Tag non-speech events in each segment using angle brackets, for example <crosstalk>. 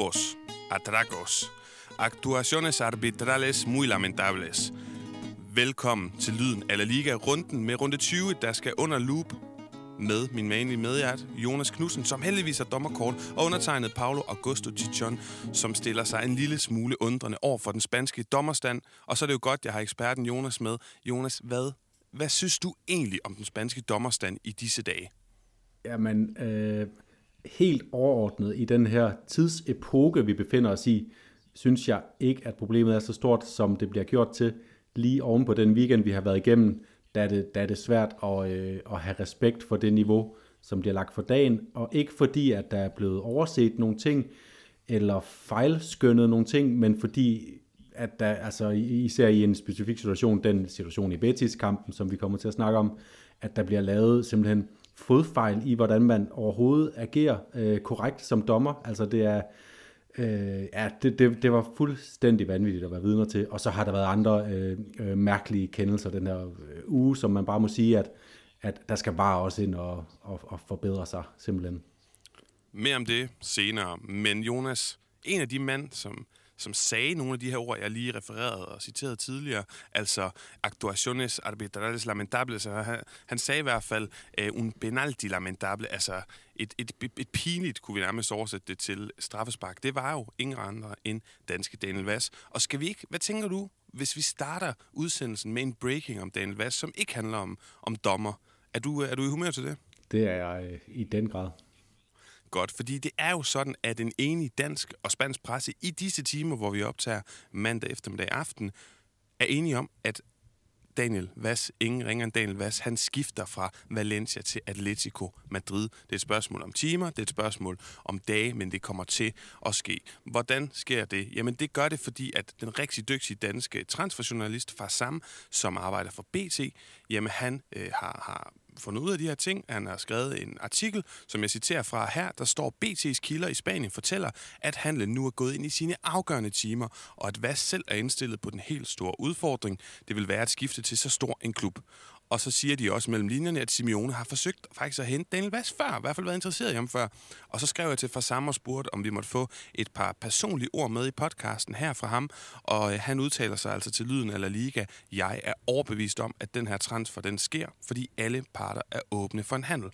robos, atracos, actuaciones arbitrales muy lamentables. Velkommen til Lyden af La Liga-runden med runde 20, der skal under loop med min manlige medhjert, Jonas Knudsen, som heldigvis er dommerkort, og undertegnet Paulo Augusto Chichon, som stiller sig en lille smule undrende over for den spanske dommerstand. Og så er det jo godt, jeg har eksperten Jonas med. Jonas, hvad, hvad synes du egentlig om den spanske dommerstand i disse dage? Jamen, øh, helt overordnet i den her tidsepoke, vi befinder os i, synes jeg ikke, at problemet er så stort, som det bliver gjort til lige oven på den weekend, vi har været igennem. Der da det, er svært at, øh, at have respekt for det niveau, som bliver lagt for dagen, og ikke fordi, at der er blevet overset nogle ting, eller fejlskyndet nogle ting, men fordi, at der, altså især i en specifik situation, den situation i Betis-kampen, som vi kommer til at snakke om, at der bliver lavet simpelthen fodfejl i, hvordan man overhovedet agerer øh, korrekt som dommer. Altså det er, øh, ja, det, det, det var fuldstændig vanvittigt at være vidner til. Og så har der været andre øh, øh, mærkelige kendelser den her øh, uge, som man bare må sige, at, at der skal bare også ind og, og, og forbedre sig simpelthen. Mere om det senere. Men Jonas, en af de mænd, som som sagde nogle af de her ord, jeg lige refererede og citerede tidligere, altså actuaciones arbitrales lamentables. Han, han sagde i hvert fald uh, un penalti lamentable, altså et, et, et, et pinligt, kunne vi nærmest oversætte det til straffespark. Det var jo ingen andre end danske Daniel Vass. Og skal vi ikke, hvad tænker du, hvis vi starter udsendelsen med en breaking om Daniel Vass, som ikke handler om, om dommer? Er du, øh, er du i humør til det? Det er jeg øh, i den grad godt, fordi det er jo sådan, at en enig dansk og spansk presse i disse timer, hvor vi optager mandag eftermiddag aften, er enige om, at Daniel Vass, ingen ringer end Daniel Vass, han skifter fra Valencia til Atletico Madrid. Det er et spørgsmål om timer, det er et spørgsmål om dage, men det kommer til at ske. Hvordan sker det? Jamen det gør det, fordi at den rigtig dygtige danske transferjournalist fra Sam, som arbejder for BT, jamen han øh, har, har fundet ud af de her ting. Han har skrevet en artikel, som jeg citerer fra her. Der står, BT's kilder i Spanien fortæller, at handlen nu er gået ind i sine afgørende timer, og at VAS selv er indstillet på den helt store udfordring. Det vil være at skifte til så stor en klub. Og så siger de også mellem linjerne, at Simeone har forsøgt faktisk at hente Daniel Vass før, i hvert fald været interesseret i ham før. Og så skrev jeg til Fassam og spurgte, om vi måtte få et par personlige ord med i podcasten her fra ham. Og øh, han udtaler sig altså til lyden af La Liga. Jeg er overbevist om, at den her transfer, den sker, fordi alle parter er åbne for en handel.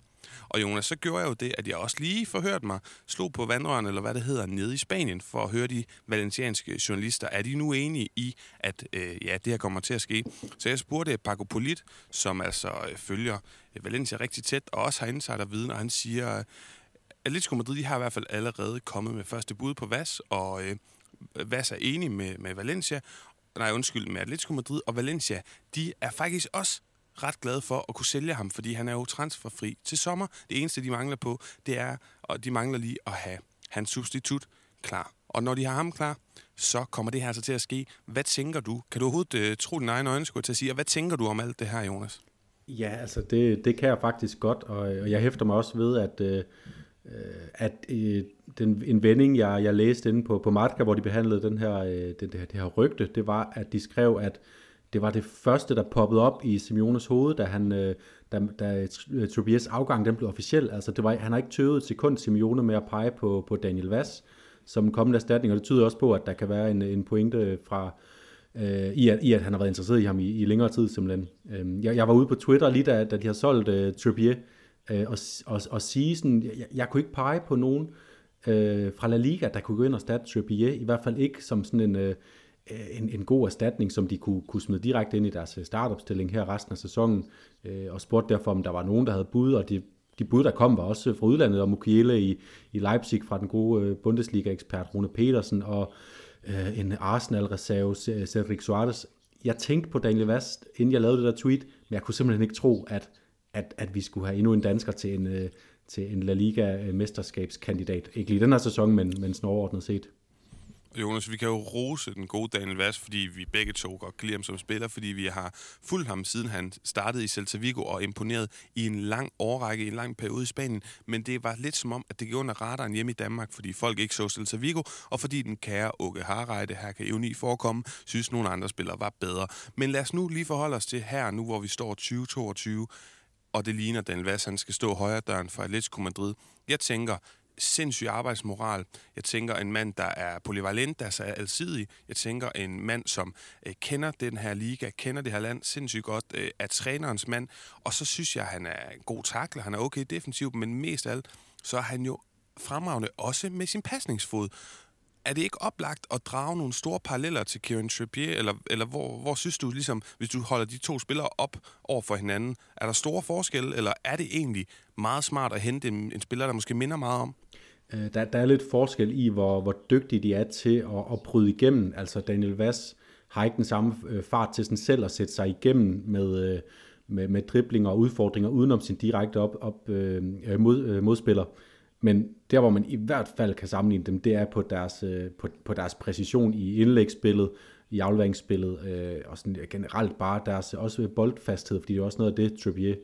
Og Jonas, så gjorde jeg jo det, at jeg også lige forhørte mig, slog på vandrørene, eller hvad det hedder, nede i Spanien, for at høre de valencianske journalister. Er de nu enige i, at øh, ja, det her kommer til at ske? Så jeg spurgte Paco Polit, som altså øh, følger øh, Valencia rigtig tæt, og også har insider viden, og han siger, øh, at Atletico Madrid de har i hvert fald allerede kommet med første bud på VAS, og øh, VAS er enig med, med Valencia, nej undskyld, med Atletico Madrid, og Valencia, de er faktisk også ret glade for at kunne sælge ham, fordi han er jo transferfri til sommer. Det eneste, de mangler på, det er, og de mangler lige at have hans substitut klar. Og når de har ham klar, så kommer det her altså til at ske. Hvad tænker du? Kan du overhovedet øh, tro din egen øjne, skulle til at sige? Og hvad tænker du om alt det her, Jonas? Ja, altså det, det kan jeg faktisk godt, og, og jeg hæfter mig også ved, at, øh, øh, at øh, den, en vending, jeg, jeg læste inde på, på Martka, hvor de behandlede den her, øh, den, det, her, det her rygte, det var, at de skrev, at det var det første, der poppede op i Simeones hoved, da, han, øh, da, da øh, Tobias afgang den blev officiel. Altså, det var, han har ikke tøvet et sekund Simeone med at pege på, på Daniel Vass som kommende erstatning, og det tyder også på, at der kan være en, en pointe fra, øh, i, at, i at han har været interesseret i ham i, i længere tid simpelthen. Øh, jeg, jeg var ude på Twitter lige da, da de har solgt øh, Trippier, øh, og, og, og sige sådan, jeg, jeg kunne ikke pege på nogen øh, fra La Liga, der kunne gå ind og starte Trippier, i hvert fald ikke som sådan en... Øh, Øh, Øh, en, en god erstatning, som de kunne, kunne smide direkte ind i deres øh, startopstilling her resten af sæsonen, øh, og spurgte derfor, om der var nogen, der havde bud, og de, de bud, der kom, var også fra udlandet, og Mukiele i, i Leipzig fra den gode øh, Bundesliga-ekspert Rune Petersen, og øh, en Arsenal-reserve, Cedric Suarez. Jeg tænkte på Daniel Vast, inden jeg lavede det der tweet, men jeg kunne simpelthen ikke tro, at, at, at vi skulle have endnu en dansker til en, øh, til en La Liga-mesterskabskandidat. Ikke lige den her sæson, men, men sådan overordnet set. Jonas, vi kan jo rose den gode Daniel Vass, fordi vi begge to godt kan lide ham som spiller, fordi vi har fulgt ham siden han startede i Celta Vigo og imponeret i en lang årrække, i en lang periode i Spanien. Men det var lidt som om, at det gik under radaren hjemme i Danmark, fordi folk ikke så Celta Vigo, og fordi den kære Åke Harreide, her kan jo forekomme, synes nogle andre spillere var bedre. Men lad os nu lige forholde os til her, nu hvor vi står 2022, og det ligner Daniel Vass, han skal stå højre døren for Atletico Madrid. Jeg tænker, sindssyg arbejdsmoral. Jeg tænker en mand, der er polyvalent, der er alsidig. Jeg tænker en mand, som øh, kender den her liga, kender det her land sindssygt godt, øh, er trænerens mand. Og så synes jeg, at han er en god takler, han er okay defensivt, men mest af alt, så er han jo fremragende også med sin pasningsfod er det ikke oplagt at drage nogle store paralleller til Kieran Trippier, eller, eller hvor, hvor synes du, ligesom, hvis du holder de to spillere op over for hinanden, er der store forskelle, eller er det egentlig meget smart at hente en, en spiller, der måske minder meget om? Øh, der, der er lidt forskel i, hvor, hvor dygtige de er til at, at bryde igennem. Altså Daniel Vass har ikke den samme øh, fart til sådan selv at sætte sig igennem med, øh, med, med driblinger og udfordringer udenom sin direkte op, op øh, øh, mod, øh, modspiller. Men der, hvor man i hvert fald kan sammenligne dem, det er på deres, øh, på, på deres præcision i indlægsspillet, i afleveringsspillet, øh, og sådan generelt bare deres også boldfasthed, fordi det er også noget af det, Trippier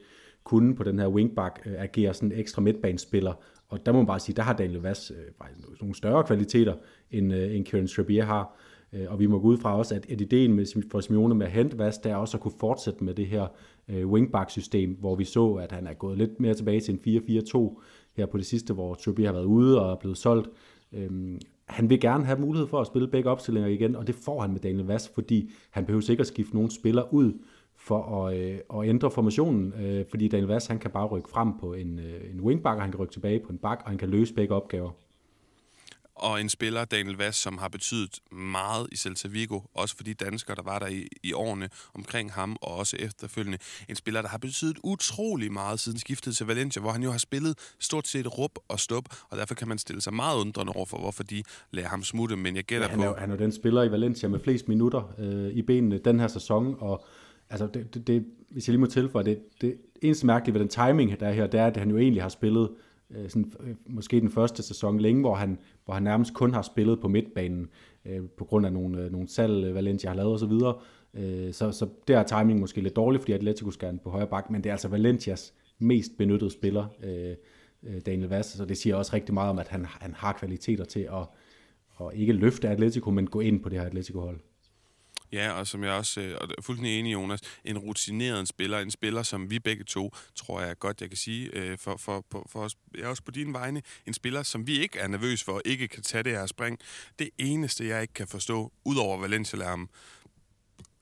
kunne på den her wingback, øh, agere sådan en ekstra midtbanespiller, og der må man bare sige, der har Daniel Vass øh, nogle større kvaliteter, end, øh, end Kieran Trippier har, øh, og vi må gå ud fra også, at, at ideen med, for Simeone med at hente Vass, der er også at kunne fortsætte med det her øh, wingback-system, hvor vi så, at han er gået lidt mere tilbage til en 4-4-2, her på det sidste, hvor Trippier har været ude og er blevet solgt. Øhm, han vil gerne have mulighed for at spille begge opstillinger igen, og det får han med Daniel Vass, fordi han behøver sikkert skifte nogle spillere ud for at, øh, at ændre formationen, øh, fordi Daniel Vass han kan bare rykke frem på en, øh, en wingback, og han kan rykke tilbage på en bak, og han kan løse begge opgaver og en spiller, Daniel Vass, som har betydet meget i Celta Vigo, også for de danskere, der var der i, i årene omkring ham, og også efterfølgende. En spiller, der har betydet utrolig meget siden skiftet til Valencia, hvor han jo har spillet stort set rup og stop, og derfor kan man stille sig meget undrende over for, hvorfor de lader ham smutte, men jeg gætter ja, han er, på... Han er den spiller i Valencia med flest minutter øh, i benene den her sæson, og altså det, det, det, hvis jeg lige må tilføje, det, det eneste mærkelige ved den timing, der er her, det er, at han jo egentlig har spillet øh, sådan, øh, måske den første sæson længe, hvor han, hvor han nærmest kun har spillet på midtbanen øh, på grund af nogle, øh, nogle salg, øh, Valencia har lavet osv. Øh, så, så der er timing måske lidt dårlig, fordi Atletico skal på højre bak, men det er altså Valencias mest benyttede spiller, øh, øh Daniel Vass, så det siger også rigtig meget om, at han, han har kvaliteter til at, at ikke løfte Atletico, men gå ind på det her Atletico-hold. Ja, og som jeg også øh, og er fuldstændig enig, Jonas, en rutineret spiller, en spiller, som vi begge to, tror jeg godt, jeg kan sige, øh, for, for, for, for os, jeg også på dine vegne, en spiller, som vi ikke er nervøs for, ikke kan tage det her spring. Det eneste, jeg ikke kan forstå, udover Valencia lader ham,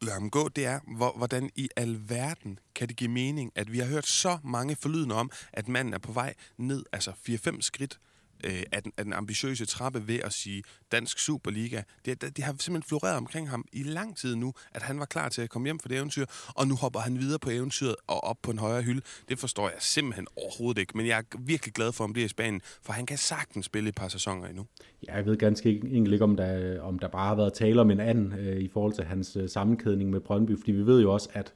lader ham gå, det er, hvor, hvordan i alverden kan det give mening, at vi har hørt så mange forlydende om, at manden er på vej ned, altså 4-5 skridt øh, af, den, af den ambitiøse trappe ved at sige Dansk Superliga. Det, det, det har simpelthen floreret omkring ham i lang tid nu, at han var klar til at komme hjem for det eventyr, og nu hopper han videre på eventyret og op på en højere hylde. Det forstår jeg simpelthen overhovedet ikke, men jeg er virkelig glad for, om det er i Spanien, for han kan sagtens spille et par sæsoner endnu. Ja, jeg ved ganske enkelt ikke, om der, om der bare har været tale om en anden øh, i forhold til hans øh, sammenkædning med Brøndby, fordi vi ved jo også, at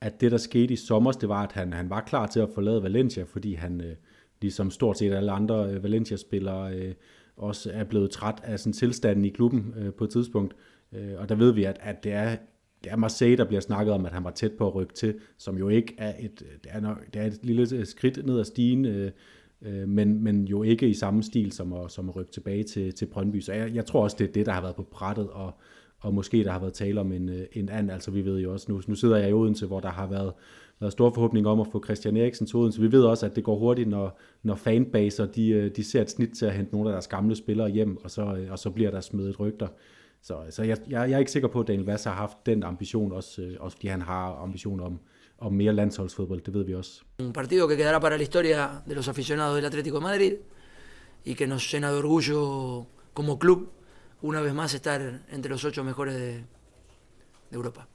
at det, der skete i sommer, det var, at han, han var klar til at forlade Valencia, fordi han, øh, ligesom stort set alle andre øh, Valencia-spillere øh, også er blevet træt af sådan tilstanden i klubben øh, på et tidspunkt. Øh, og der ved vi, at, at det er det er Marseille, der bliver snakket om, at han var tæt på at rykke til, som jo ikke er et, øh, det er, nok, det er et lille øh, skridt ned ad stigen, øh, øh, men, men jo ikke i samme stil som at, som at rykke tilbage til, til Brøndby. Så jeg, jeg tror også, det er det, der har været på brættet, og, og måske der har været tale om en, øh, en anden. Altså vi ved jo også, nu, nu sidder jeg i Odense, hvor der har været været store forhåbninger om at få Christian Eriksen til Odense. Vi ved også, at det går hurtigt, når, når fanbaser de, øh, de ser et snit til at hente nogle af deres gamle spillere hjem, og så, øh, og så bliver der smidt rygter. Så, så jeg, jeg, jeg er ikke sikker på, at Daniel Vass har haft den ambition, også, øh, også fordi han har ambition om, om mere landsholdsfodbold, det ved vi også. Un partido que quedará para la historia de los aficionados del Atlético de Madrid y que nos llena de orgullo como club una vez más estar entre los ocho mejores de, de Europa.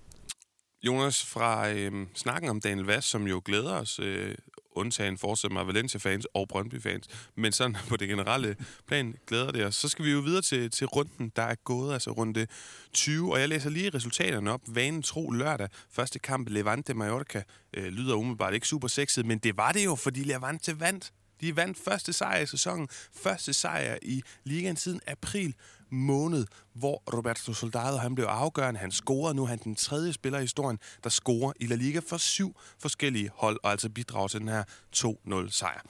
Jonas, fra øh, snakken om Daniel Vass, som jo glæder os, øh, undtagen fortsat med Valencia-fans og Brøndby-fans, men sådan <laughs> på det generelle plan glæder det os. Så skal vi jo videre til, til runden, der er gået, altså runde 20, og jeg læser lige resultaterne op. Vanen tro lørdag, første kamp Levante-Mallorca, øh, lyder umiddelbart ikke super sexet, men det var det jo, fordi Levante vandt. De vandt første sejr i sæsonen, første sejr i ligaen siden april måned, hvor Roberto Soldado han blev afgørende. Han scorede nu, han er den tredje spiller i historien, der scorer i La Liga for syv forskellige hold, og altså bidrager til den her 2-0 sejr.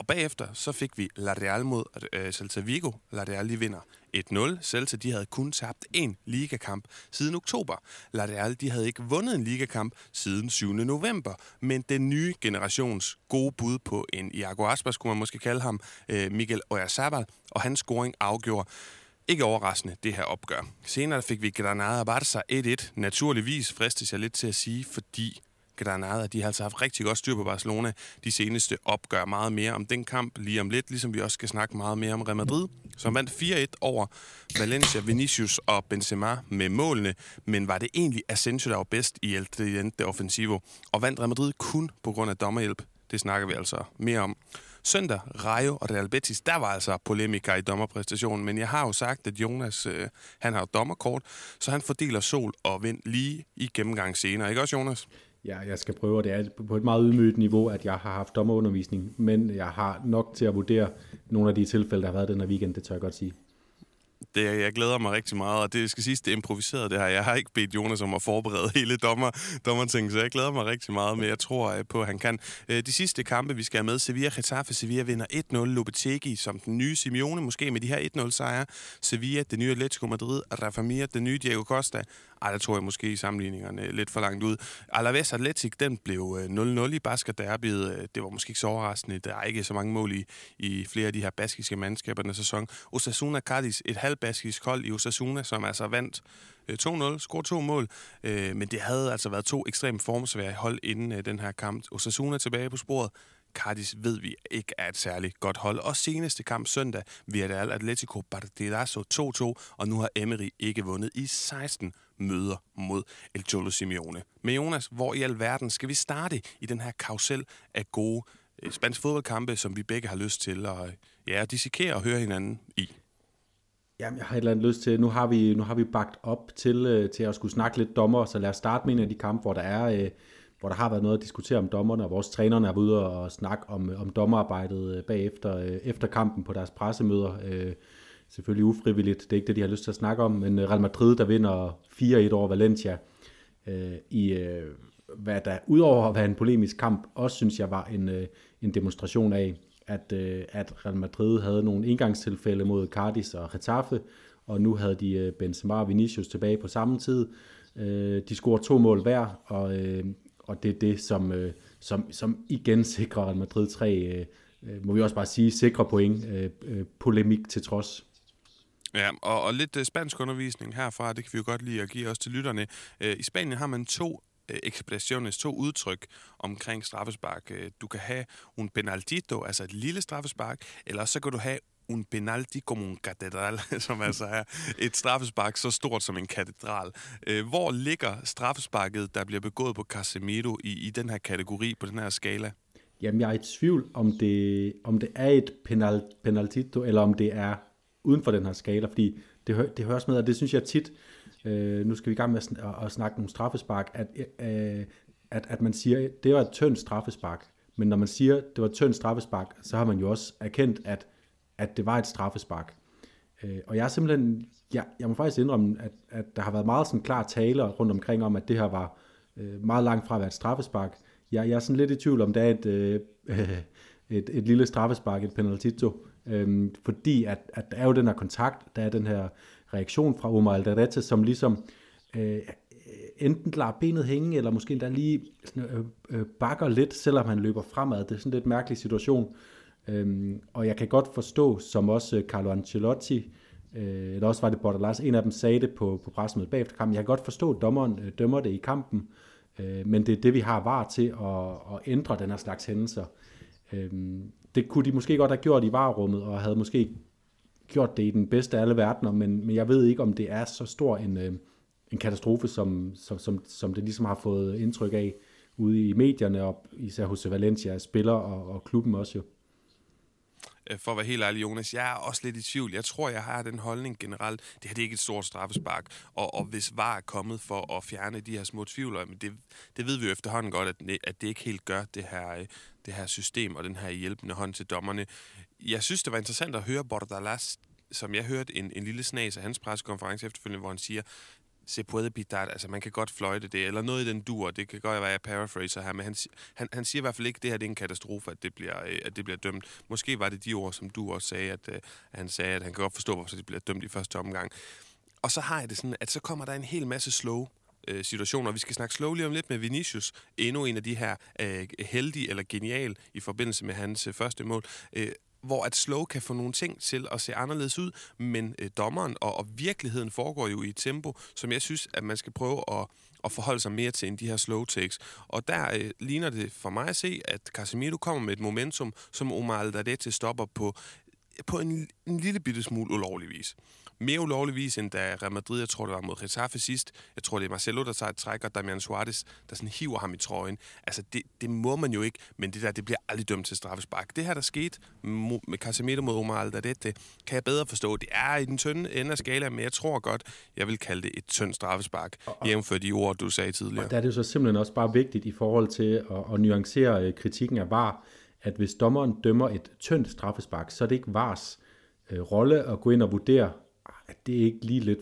Og bagefter så fik vi La Real mod øh, Celta Vigo. La Real lige vinder 1-0. Celta de havde kun tabt én ligakamp siden oktober. La Real de havde ikke vundet en ligakamp siden 7. november. Men den nye generations gode bud på en Iago Aspas, kunne man måske kalde ham, øh, Miguel Oyarzabal, og hans scoring afgjorde ikke overraskende det her opgør. Senere fik vi Granada Barca 1-1. Naturligvis fristes jeg lidt til at sige, fordi Granada, de har altså haft rigtig godt styr på Barcelona. De seneste opgør meget mere om den kamp lige om lidt, ligesom vi også skal snakke meget mere om Real Madrid, som vandt 4-1 over Valencia, Vinicius og Benzema med målene. Men var det egentlig Asensio, der var bedst i El Tridente Offensivo, og vandt Real Madrid kun på grund af dommerhjælp? Det snakker vi altså mere om. Søndag, Rayo og Real Betis, der var altså polemika i dommerpræstationen, men jeg har jo sagt, at Jonas, øh, han har jo dommerkort, så han fordeler sol og vind lige i gennemgang senere. Ikke også, Jonas? Ja, jeg skal prøve, og det er på et meget ydmygt niveau, at jeg har haft dommerundervisning, men jeg har nok til at vurdere nogle af de tilfælde, der har været den her weekend, det tør jeg godt sige det, jeg glæder mig rigtig meget, og det skal siges, det er improviseret det her. Jeg har ikke bedt Jonas om at forberede <laughs> hele dommer, dommerting, så jeg glæder mig rigtig meget, men jeg tror øh, på, at han kan. Øh, de sidste kampe, vi skal have med, Sevilla Getafe. Sevilla vinder 1-0. Lopetegi som den nye Simeone, måske med de her 1-0 sejre. Sevilla, det nye Atletico Madrid. Rafa Mir, den nye Diego Costa. Ej, der tror jeg måske i sammenligningerne lidt for langt ud. Alaves Atletic, den blev øh, 0-0 i Basker Derbyet. Øh, det var måske ikke så overraskende. Der er ikke så mange mål i, i flere af de her baskiske mandskaber den sæson. Osasuna Cardis, et halvbaskisk hold i Osasuna, som altså vandt øh, 2-0, scorede to mål, øh, men det havde altså været to ekstremt formsvære hold inden øh, den her kamp. Osasuna tilbage på sporet, Cardis ved vi ikke er et særligt godt hold. Og seneste kamp søndag, Villarreal Atletico Partidazo 2-2, og nu har Emery ikke vundet i 16 møder mod El Cholo Simeone. Men Jonas, hvor i alverden skal vi starte i den her karusel af gode øh, spanske fodboldkampe, som vi begge har lyst til at øh, ja, dissekere og høre hinanden i? Jamen, jeg har et eller andet lyst til, nu har vi, nu har vi bagt op til, øh, til at skulle snakke lidt dommer, så lad os starte med en af de kampe, hvor der er øh, hvor der har været noget at diskutere om dommerne, og vores trænerne er ude og snakke om, om dommerarbejdet øh, bagefter øh, efter kampen på deres pressemøder. Øh, selvfølgelig ufrivilligt, det er ikke det, de har lyst til at snakke om, men øh, Real Madrid, der vinder 4-1 over Valencia, øh, i øh, hvad der udover at være en polemisk kamp, også synes jeg var en, en demonstration af, at, at Real Madrid havde nogle indgangstilfælde mod Cardis og Getafe, og nu havde de Benzema og Vinicius tilbage på samme tid. De scorer to mål hver, og og det er det, som, øh, som, som igen sikrer Real Madrid tre, øh, må vi også bare sige, sikre point, øh, øh, polemik til trods. Ja, og, og lidt øh, spansk undervisning herfra, det kan vi jo godt lide at give os til lytterne. Øh, I Spanien har man to øh, expressiones, to udtryk omkring straffespark. Du kan have un penaltito, altså et lille straffespark, eller så kan du have un penalti como un catedral, <laughs> som altså er et straffespark så stort som en katedral. Hvor ligger straffesparket, der bliver begået på Casemiro i, i den her kategori, på den her skala? Jamen, jeg er i tvivl, om det, om det er et penal, penaltito, eller om det er uden for den her skala, fordi det, det høres med, og det synes jeg tit, øh, nu skal vi i gang med at, at, at snakke om straffespark, at, øh, at, at man siger, det var et tyndt straffespark, men når man siger, det var et tyndt straffespark, så har man jo også erkendt, at at det var et straffespark. Øh, og jeg er simpelthen, jeg, jeg må faktisk indrømme, at, at der har været meget sådan klar taler rundt omkring om, at det her var øh, meget langt fra at være et straffespark. Jeg, jeg er sådan lidt i tvivl om, det er et, øh, <laughs> et, et lille straffespark, et penaltito, øh, fordi at, at der er jo den her kontakt, der er den her reaktion fra Omar Alderete, som ligesom øh, enten lader benet hænge, eller måske endda lige sådan, øh, øh, bakker lidt, selvom han løber fremad. Det er sådan en lidt mærkelig situation. Øhm, og jeg kan godt forstå, som også øh, Carlo Ancelotti, øh, eller også var det Bordalas, en af dem sagde det på, på pressemødet bagefter kampen, jeg kan godt forstå, at dommeren øh, dømmer det i kampen, øh, men det er det, vi har var til at, at ændre den her slags hændelser. Øhm, det kunne de måske godt have gjort i varerummet, og havde måske gjort det i den bedste af alle verdener, men, men jeg ved ikke, om det er så stor en, øh, en katastrofe, som, som, som, som det ligesom har fået indtryk af ude i medierne, og især hos Valencia, spiller og, og klubben også jo. Øh, for at være helt ærlig, Jonas, jeg er også lidt i tvivl. Jeg tror, jeg har den holdning generelt. Det her det er ikke et stort straffespark. Og, og hvis VAR er kommet for at fjerne de her små tvivler, men det, det ved vi jo efterhånden godt, at, at det ikke helt gør det her, øh, det her system og den her hjælpende hånd til dommerne. Jeg synes, det var interessant at høre Bordalas, som jeg hørte en, en lille snas af hans pressekonference efterfølgende, hvor han siger, se puede pitar, altså man kan godt fløjte det, eller noget i den dur, det kan godt være, jeg paraphraser her, men han, han, han siger i hvert fald ikke, at det her det er en katastrofe, at det, bliver, øh, at det bliver dømt. Måske var det de ord, som du også sagde, at, at han sagde, at han kan godt forstå, hvorfor det bliver dømt i første omgang. Og så har jeg det sådan, at så kommer der en hel masse slow øh, situationer. Vi skal snakke slowly om lidt med Vinicius. Endnu en af de her øh, heldige eller genial i forbindelse med hans øh, første mål. Øh, hvor at slow kan få nogle ting til at se anderledes ud, men øh, dommeren og, og virkeligheden foregår jo i et tempo, som jeg synes, at man skal prøve at, at forholde sig mere til end de her slow takes. Og der øh, ligner det for mig at se, at Casemiro kommer med et momentum, som Omar Aldadete stopper på, på en, en lille bitte smule ulovlig vis mere ulovligvis, end da Real Madrid, jeg tror det var mod Getafe sidst. Jeg tror det er Marcelo, der tager et træk, og Damian Suarez, der sådan hiver ham i trøjen. Altså det, det må man jo ikke, men det der, det bliver aldrig dømt til straffespark. Det her, der skete med Casemiro mod Omar Aldadete, kan jeg bedre forstå. Det er i den tynde ende af skalaen, men jeg tror godt, jeg vil kalde det et tyndt straffespark, jævnfør de ord, du sagde tidligere. Og der er det jo så simpelthen også bare vigtigt i forhold til at, at nuancere øh, kritikken af VAR, at hvis dommeren dømmer et tyndt straffespark, så er det ikke VARs øh, rolle at gå ind og vurdere, at det ikke lige lidt...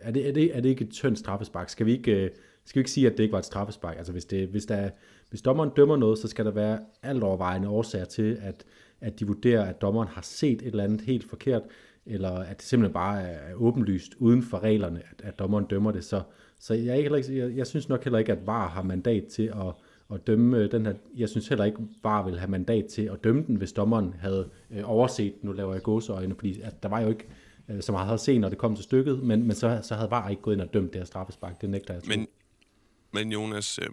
Er det, er det, er det ikke et tyndt straffespark? Skal vi ikke, øh, skal vi ikke sige, at det ikke var et straffespark? Altså hvis, det, hvis, der, hvis dommeren dømmer noget, så skal der være alt overvejende årsager til, at, at de vurderer, at dommeren har set et eller andet helt forkert, eller at det simpelthen bare er åbenlyst uden for reglerne, at, at dommeren dømmer det. Så, så jeg, ikke, jeg, jeg synes nok heller ikke, at VAR har mandat til at, at dømme øh, den her. Jeg synes heller ikke, VAR vil have mandat til at dømme den, hvis dommeren havde øh, overset, nu laver jeg gåseøjne, fordi at der var jo ikke øh, som havde set, når det kom til stykket, men, men så, så havde VAR ikke gået ind og dømt det her straffespark. Det nægter jeg Men, men Jonas, øh,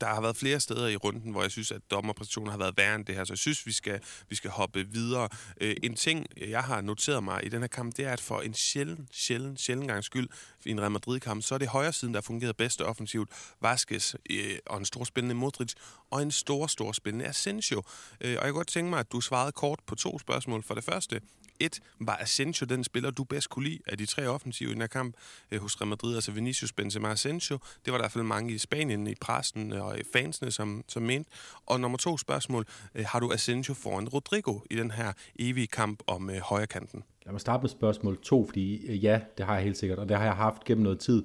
der har været flere steder i runden, hvor jeg synes, at dommerpræstationen har været værre end det her, så jeg synes, vi skal, vi skal hoppe videre. Øh, en ting, jeg har noteret mig i den her kamp, det er, at for en sjælden, sjælden, sjælden gang skyld i en Real Madrid-kamp, så er det højre siden, der fungerede bedst offensivt. Vasquez øh, og en stor spillende Modric, og en stor, stor spillende Asensio. Øh, og jeg kunne godt tænke mig, at du svarede kort på to spørgsmål. For det første, 1. var Asensio den spiller, du bedst kunne lide af de tre offensive i den her kamp øh, hos Real Madrid, altså Vinicius, Benzema Asensio. Det var der i hvert fald mange i Spanien, i pressen øh, og i fansene, som, som mente. Og nummer to spørgsmål, øh, har du Asensio foran Rodrigo i den her evige kamp om øh, højre kanten? Lad mig starte med spørgsmål to, fordi øh, ja, det har jeg helt sikkert, og det har jeg haft gennem noget tid.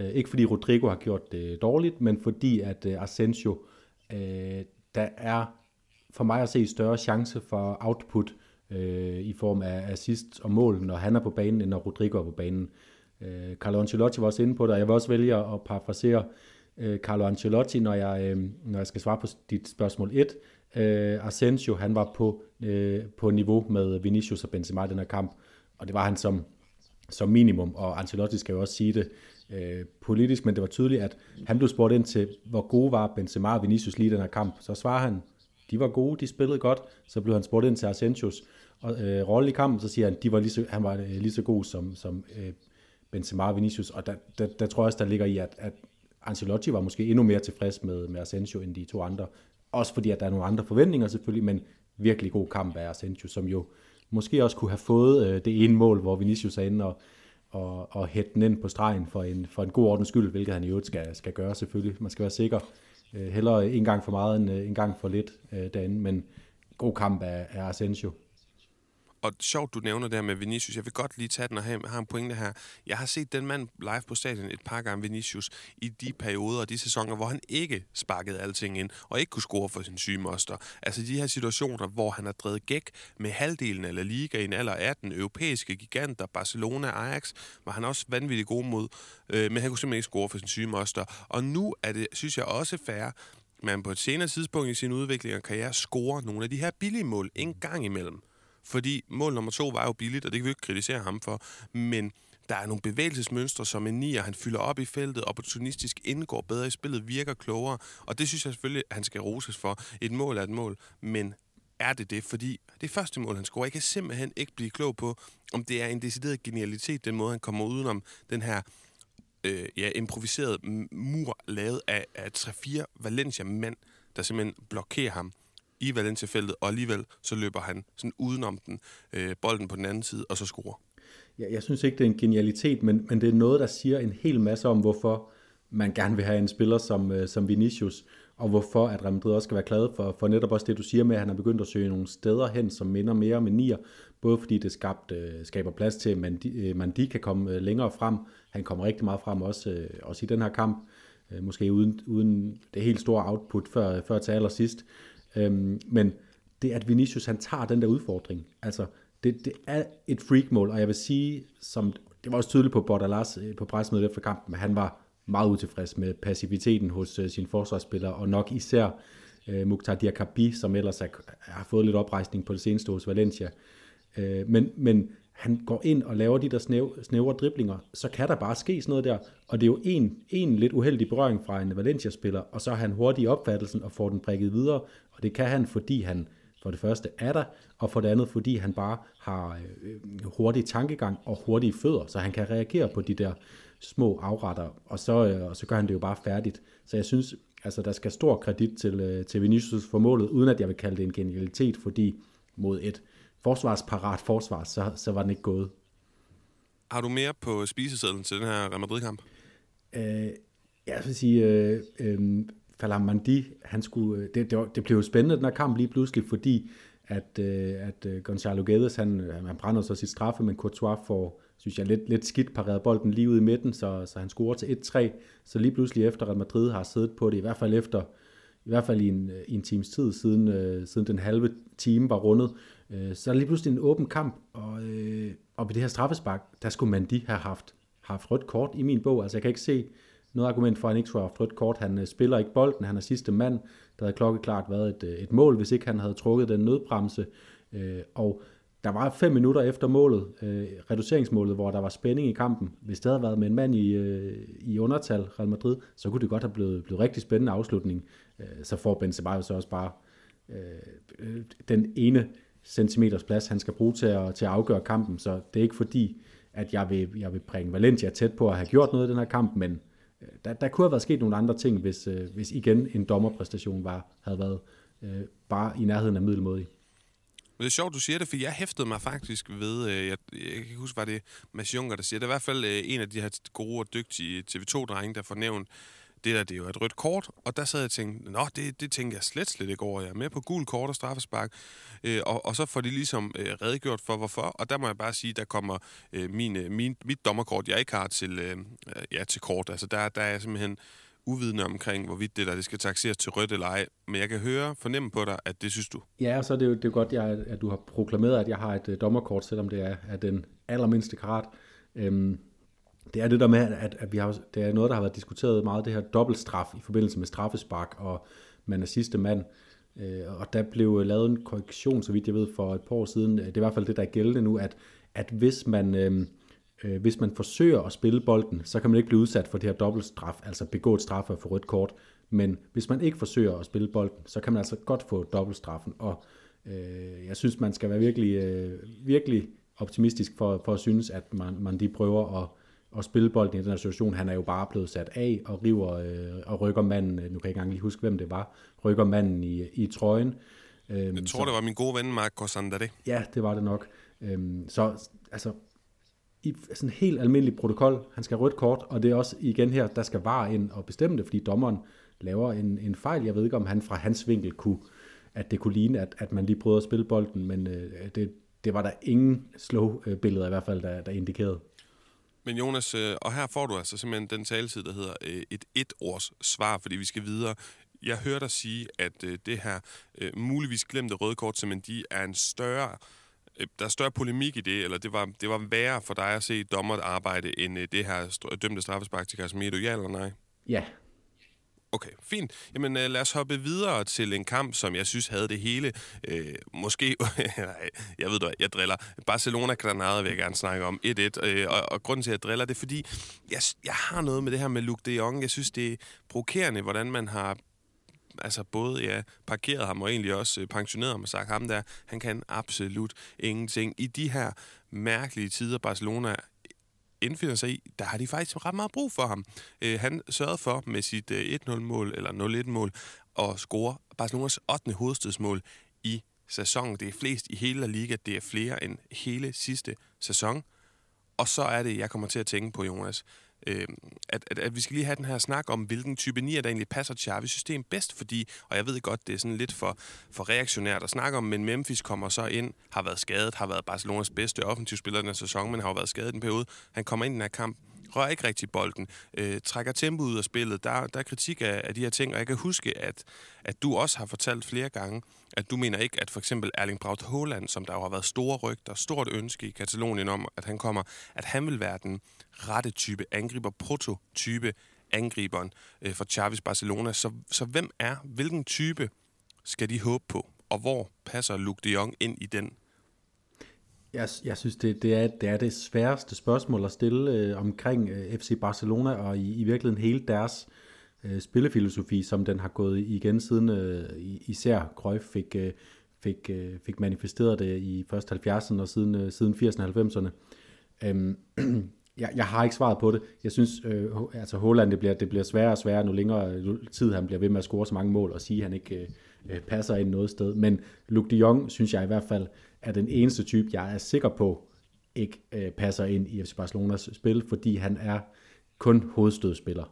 Øh, ikke fordi Rodrigo har gjort det dårligt, men fordi at øh, Asensio, øh, der er for mig at se større chance for output øh, i form af assist og mål, når han er på banen, end når Rodrigo er på banen. Øh, Carlo Ancelotti var også inde på det, og jeg vil også vælge at parafrasere øh, Carlo Ancelotti, når jeg, øh, når jeg skal svare på dit spørgsmål 1. Øh, Asensio, han var på, øh, på niveau med Vinicius og Benzema i den her kamp, og det var han som, som minimum, og Ancelotti skal jo også sige det øh, politisk, men det var tydeligt, at han blev spurgt ind til, hvor gode var Benzema og Vinicius lige i den her kamp. Så svarer han, de var gode, de spillede godt. Så blev han spurgt ind til Asensios øh, rolle i kampen, så siger han, de var lige så, han var øh, lige så god som, som øh, Benzema og Vinicius. Og der, der, der tror jeg også, der ligger i, at, at Ancelotti var måske endnu mere tilfreds med, med Asensio end de to andre. Også fordi, at der er nogle andre forventninger selvfølgelig, men virkelig god kamp af Asensio, som jo måske også kunne have fået øh, det ene mål, hvor Vinicius er inde og, og, og hætte den ind på stregen for en, for en god ordens skyld, hvilket han i øvrigt skal, skal gøre selvfølgelig. Man skal være sikker. Øh, hellere en gang for meget end øh, en gang for lidt øh, derinde, men god kamp af, af Asensio og sjovt, du nævner det her med Vinicius. Jeg vil godt lige tage den og have, have en pointe her. Jeg har set den mand live på stadion et par gange, Vinicius, i de perioder og de sæsoner, hvor han ikke sparkede alting ind, og ikke kunne score for sin syge moster. Altså de her situationer, hvor han har drevet gæk med halvdelen eller liga i en alder 18, europæiske giganter, Barcelona, Ajax, var han også vanvittigt god mod, øh, men han kunne simpelthen ikke score for sin syge moster. Og nu er det, synes jeg, også fair, man på et senere tidspunkt i sin udvikling og karriere scorer nogle af de her billige mål en gang imellem. Fordi mål nummer to var jo billigt, og det kan vi ikke kritisere ham for. Men der er nogle bevægelsesmønstre, som en nier, han fylder op i feltet, opportunistisk indgår bedre i spillet, virker klogere. Og det synes jeg selvfølgelig, at han skal roses for. Et mål er et mål, men er det det? Fordi det første mål, han scorer, jeg kan simpelthen ikke blive klog på, om det er en decideret genialitet, den måde, han kommer udenom den her øh, ja, improviseret mur, lavet af, af 3-4 Valencia-mænd, der simpelthen blokerer ham i Valencia-feltet, og alligevel så løber han sådan udenom den, øh, bolden på den anden side, og så scorer. Ja, jeg synes ikke, det er en genialitet, men, men det er noget, der siger en hel masse om, hvorfor man gerne vil have en spiller som, øh, som Vinicius, og hvorfor at Real Madrid også skal være glad for, for netop også det, du siger med, at han har begyndt at søge nogle steder hen, som minder mere om en nier, både fordi det skabt, øh, skaber plads til, at man, øh, man de kan komme øh, længere frem. han kommer rigtig meget frem også, øh, også i den her kamp. Øh, måske uden, uden det helt store output før, før til allersidst. Øhm, men det at Vinicius han tager den der udfordring. Altså, det, det er et freakmål, og jeg vil sige, som det var også tydeligt på Bordalas øh, på pressemødet efter kampen, at han var meget utilfreds med passiviteten hos uh, sine forsvarsspillere, og nok især uh, Mukhtar Diakabi, som ellers er, har fået lidt oprejsning på det seneste hos Valencia. Uh, men, men han går ind og laver de der snæv, snævre driblinger, så kan der bare ske sådan noget der, og det er jo en, en lidt uheldig berøring fra en Valencia-spiller, og så er han hurtig i opfattelsen og får den prikket videre, og det kan han, fordi han for det første er der, og for det andet fordi han bare har øh, hurtig tankegang og hurtige fødder, så han kan reagere på de der små afretter, og så, øh, og så gør han det jo bare færdigt. Så jeg synes, altså der skal stor kredit til, øh, til Vinicius for målet, uden at jeg vil kalde det en genialitet, fordi mod et forsvarsparat forsvar, så, så var den ikke gået. Har du mere på spisesedlen til den her Real Madrid-kamp? Øh, jeg vil sige, øh, øh, Falamandi, han skulle, øh, det, det, det blev jo spændende, den her kamp lige pludselig, fordi at, øh, at øh, Gonzalo Guedes, han, øh, han brænder så sit straffe, men Courtois får, synes jeg, lidt, lidt skidt pareret bolden lige ud i midten, så, så han scorer til 1-3. Så lige pludselig efter Real Madrid har siddet på det, i hvert fald efter i hvert fald i en, øh, i en times tid, siden, øh, siden den halve time var rundet, øh, så er det lige pludselig en åben kamp, og, øh, og ved det her straffespark, der skulle man de have haft, haft rødt kort i min bog. Altså jeg kan ikke se noget argument for, at han ikke skulle have haft rødt kort. Han øh, spiller ikke bolden, han er sidste mand. Der havde klokkeklart været et, øh, et mål, hvis ikke han havde trukket den nødbremse. Øh, og der var fem minutter efter målet, øh, reduceringsmålet, hvor der var spænding i kampen. Hvis det havde været med en mand i, øh, i undertal, Real Madrid, så kunne det godt have blevet, blevet rigtig spændende afslutning. Øh, så får Benzema så også bare øh, øh, den ene centimeters plads, han skal bruge til at, til at afgøre kampen. Så det er ikke fordi, at jeg vil, jeg vil bringe Valencia tæt på at have gjort noget i den her kamp, men øh, der, der kunne have været sket nogle andre ting, hvis, øh, hvis igen en dommerpræstation var, havde været øh, bare i nærheden af middelmådig. Men det er sjovt, du siger det, for jeg hæftede mig faktisk ved, øh, jeg, jeg kan ikke huske, var det Mads Junker, der siger, det er i hvert fald øh, en af de her gode og dygtige TV2-drenge, der får nævnt, det der, det er jo et rødt kort, og der sad jeg og tænkte, nå, det, det tænker jeg slet, slet ikke over. Jeg er med på gul kort og straffespark, øh, og, og så får de ligesom øh, redegjort for, hvorfor, og der må jeg bare sige, der kommer øh, min, øh, min, mit dommerkort, jeg ikke har til, øh, ja, til kort, altså der, der er jeg simpelthen uvidende omkring, hvorvidt det der det skal taxeres til rødt eller ej. Men jeg kan høre, fornemme på dig, at det synes du. Ja, og så er det jo det er godt, jeg, at du har proklameret, at jeg har et øh, dommerkort, selvom det er, af den allermindste karat. Øhm, det er det der med, at, at vi har, det er noget, der har været diskuteret meget, det her dobbeltstraf i forbindelse med straffespark, og man er sidste mand. Øh, og der blev øh, lavet en korrektion, så vidt jeg ved, for et par år siden. Det er i hvert fald det, der er gældende nu, at, at hvis man... Øh, øh, hvis man forsøger at spille bolden, så kan man ikke blive udsat for det her dobbeltstraf, altså begå et straf og få rødt kort. Men hvis man ikke forsøger at spille bolden, så kan man altså godt få dobbeltstraffen. Og øh, jeg synes, man skal være virkelig, øh, virkelig optimistisk for, for at synes, at man, man de prøver at, at spille bolden i den her situation. Han er jo bare blevet sat af og river øh, og rykker manden, nu kan jeg ikke engang lige huske, hvem det var, rykker manden i, i trøjen. Øhm, jeg tror, så, det var min gode ven, Marco Sandare. Ja, det var det nok. Øhm, så altså, i sådan en helt almindelig protokol, han skal rødt kort, og det er også igen her, der skal var ind og bestemme det, fordi dommeren laver en, en fejl. Jeg ved ikke, om han fra hans vinkel kunne, at det kunne ligne, at, at man lige prøvede at spille bolden, men øh, det, det var der ingen slow-billeder i hvert fald, der, der indikerede. Men Jonas, øh, og her får du altså simpelthen den taletid, der hedder øh, et et-års svar, fordi vi skal videre. Jeg hørte dig sige, at øh, det her øh, muligvis glemte røde kort til Mendy er en større øh, der er større polemik i det, eller det var, det var værre for dig at se dommeret arbejde, end øh, det her dømte straffespark til Casemiro, ja eller nej? Ja, Okay, fint. Jamen øh, lad os hoppe videre til en kamp, som jeg synes havde det hele. Øh, måske, <laughs> nej, jeg ved du jeg driller. Barcelona-Granada vil jeg gerne snakke om. 1-1. Øh, og, og grunden til, at jeg driller, det er fordi, jeg, jeg har noget med det her med Luke de Jong. Jeg synes, det er provokerende, hvordan man har altså både ja, parkeret ham og egentlig også øh, pensioneret ham og sagt ham der, han kan absolut ingenting. I de her mærkelige tider, Barcelona indfinder sig i, der har de faktisk ret meget brug for ham. Øh, han sørgede for med sit øh, 1-0-mål, eller 0-1-mål, at score Barcelonas 8. hovedstødsmål i sæsonen. Det er flest i hele La Liga, det er flere end hele sidste sæson. Og så er det, jeg kommer til at tænke på, Jonas, øh, at, at, at vi skal lige have den her snak om, hvilken type nier, der egentlig passer Xavi's system bedst, fordi, og jeg ved godt, det er sådan lidt for, for reaktionært at snakke om, men Memphis kommer så ind, har været skadet, har været Barcelonas bedste offensivspiller den her sæson, men har jo været skadet i en periode. Han kommer ind i den her kamp, rører ikke rigtig bolden, øh, trækker tempo ud af spillet. Der, der er kritik af, af de her ting, og jeg kan huske, at, at du også har fortalt flere gange, at du mener ikke, at for eksempel Erling Braut Haaland, som der jo har været store rygter, stort ønske i Katalonien om, at han kommer, at han vil være den rette type angriber, prototype angriberen øh, for Chavis Barcelona. Så, så hvem er, hvilken type skal de håbe på, og hvor passer Luke de Jong ind i den? Jeg, jeg synes, det, det, er, det er det sværeste spørgsmål at stille øh, omkring øh, FC Barcelona, og i, i virkeligheden hele deres øh, spillefilosofi, som den har gået igen siden øh, især Cruyff fik, øh, fik, øh, fik manifesteret det i først 70'erne og siden, øh, siden 80'erne og 90'erne. Øhm, <clears throat> jeg, jeg har ikke svaret på det. Jeg synes, øh, altså Holland, det bliver, det bliver sværere og sværere, nu længere øh, tid han bliver ved med at score så mange mål og sige, at han ikke øh, øh passer ind noget sted. Men Luke de Jong, synes jeg i hvert fald, er den eneste type, jeg er sikker på, ikke øh, passer ind i FC Barcelonas spil, fordi han er kun hovedstødspiller.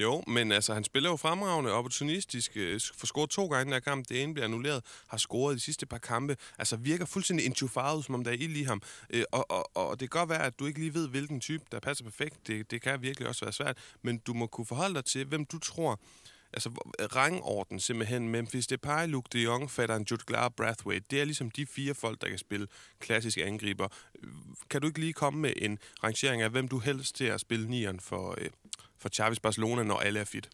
Jo, men altså, han spiller jo fremragende, opportunistisk, øh, får scoret to gange i den her kamp, det ene bliver annulleret, har scoret de sidste par kampe, altså virker fuldstændig entufaret, som om der er ild i ham. Øh, og, og, og det kan godt være, at du ikke lige ved, hvilken type, der passer perfekt, det, det kan virkelig også være svært, men du må kunne forholde dig til, hvem du tror, altså rangorden simpelthen, Memphis Depay, Luke de Jong, Faderen Jutglar, Brathwaite, det er ligesom de fire folk, der kan spille klassiske angriber. Kan du ikke lige komme med en rangering af, hvem du helst til at spille nieren for, øh, for Chavis Barcelona, når alle er fit?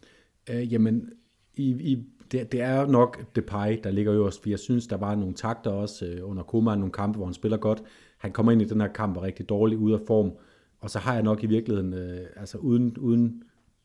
Øh, jamen, i, i, det, det er nok Depay, der ligger øverst, for jeg synes, der var nogle takter også øh, under Koeman, nogle kampe, hvor han spiller godt. Han kommer ind i den her kamp og er rigtig dårlig ude af form, og så har jeg nok i virkeligheden, øh, altså uden, uden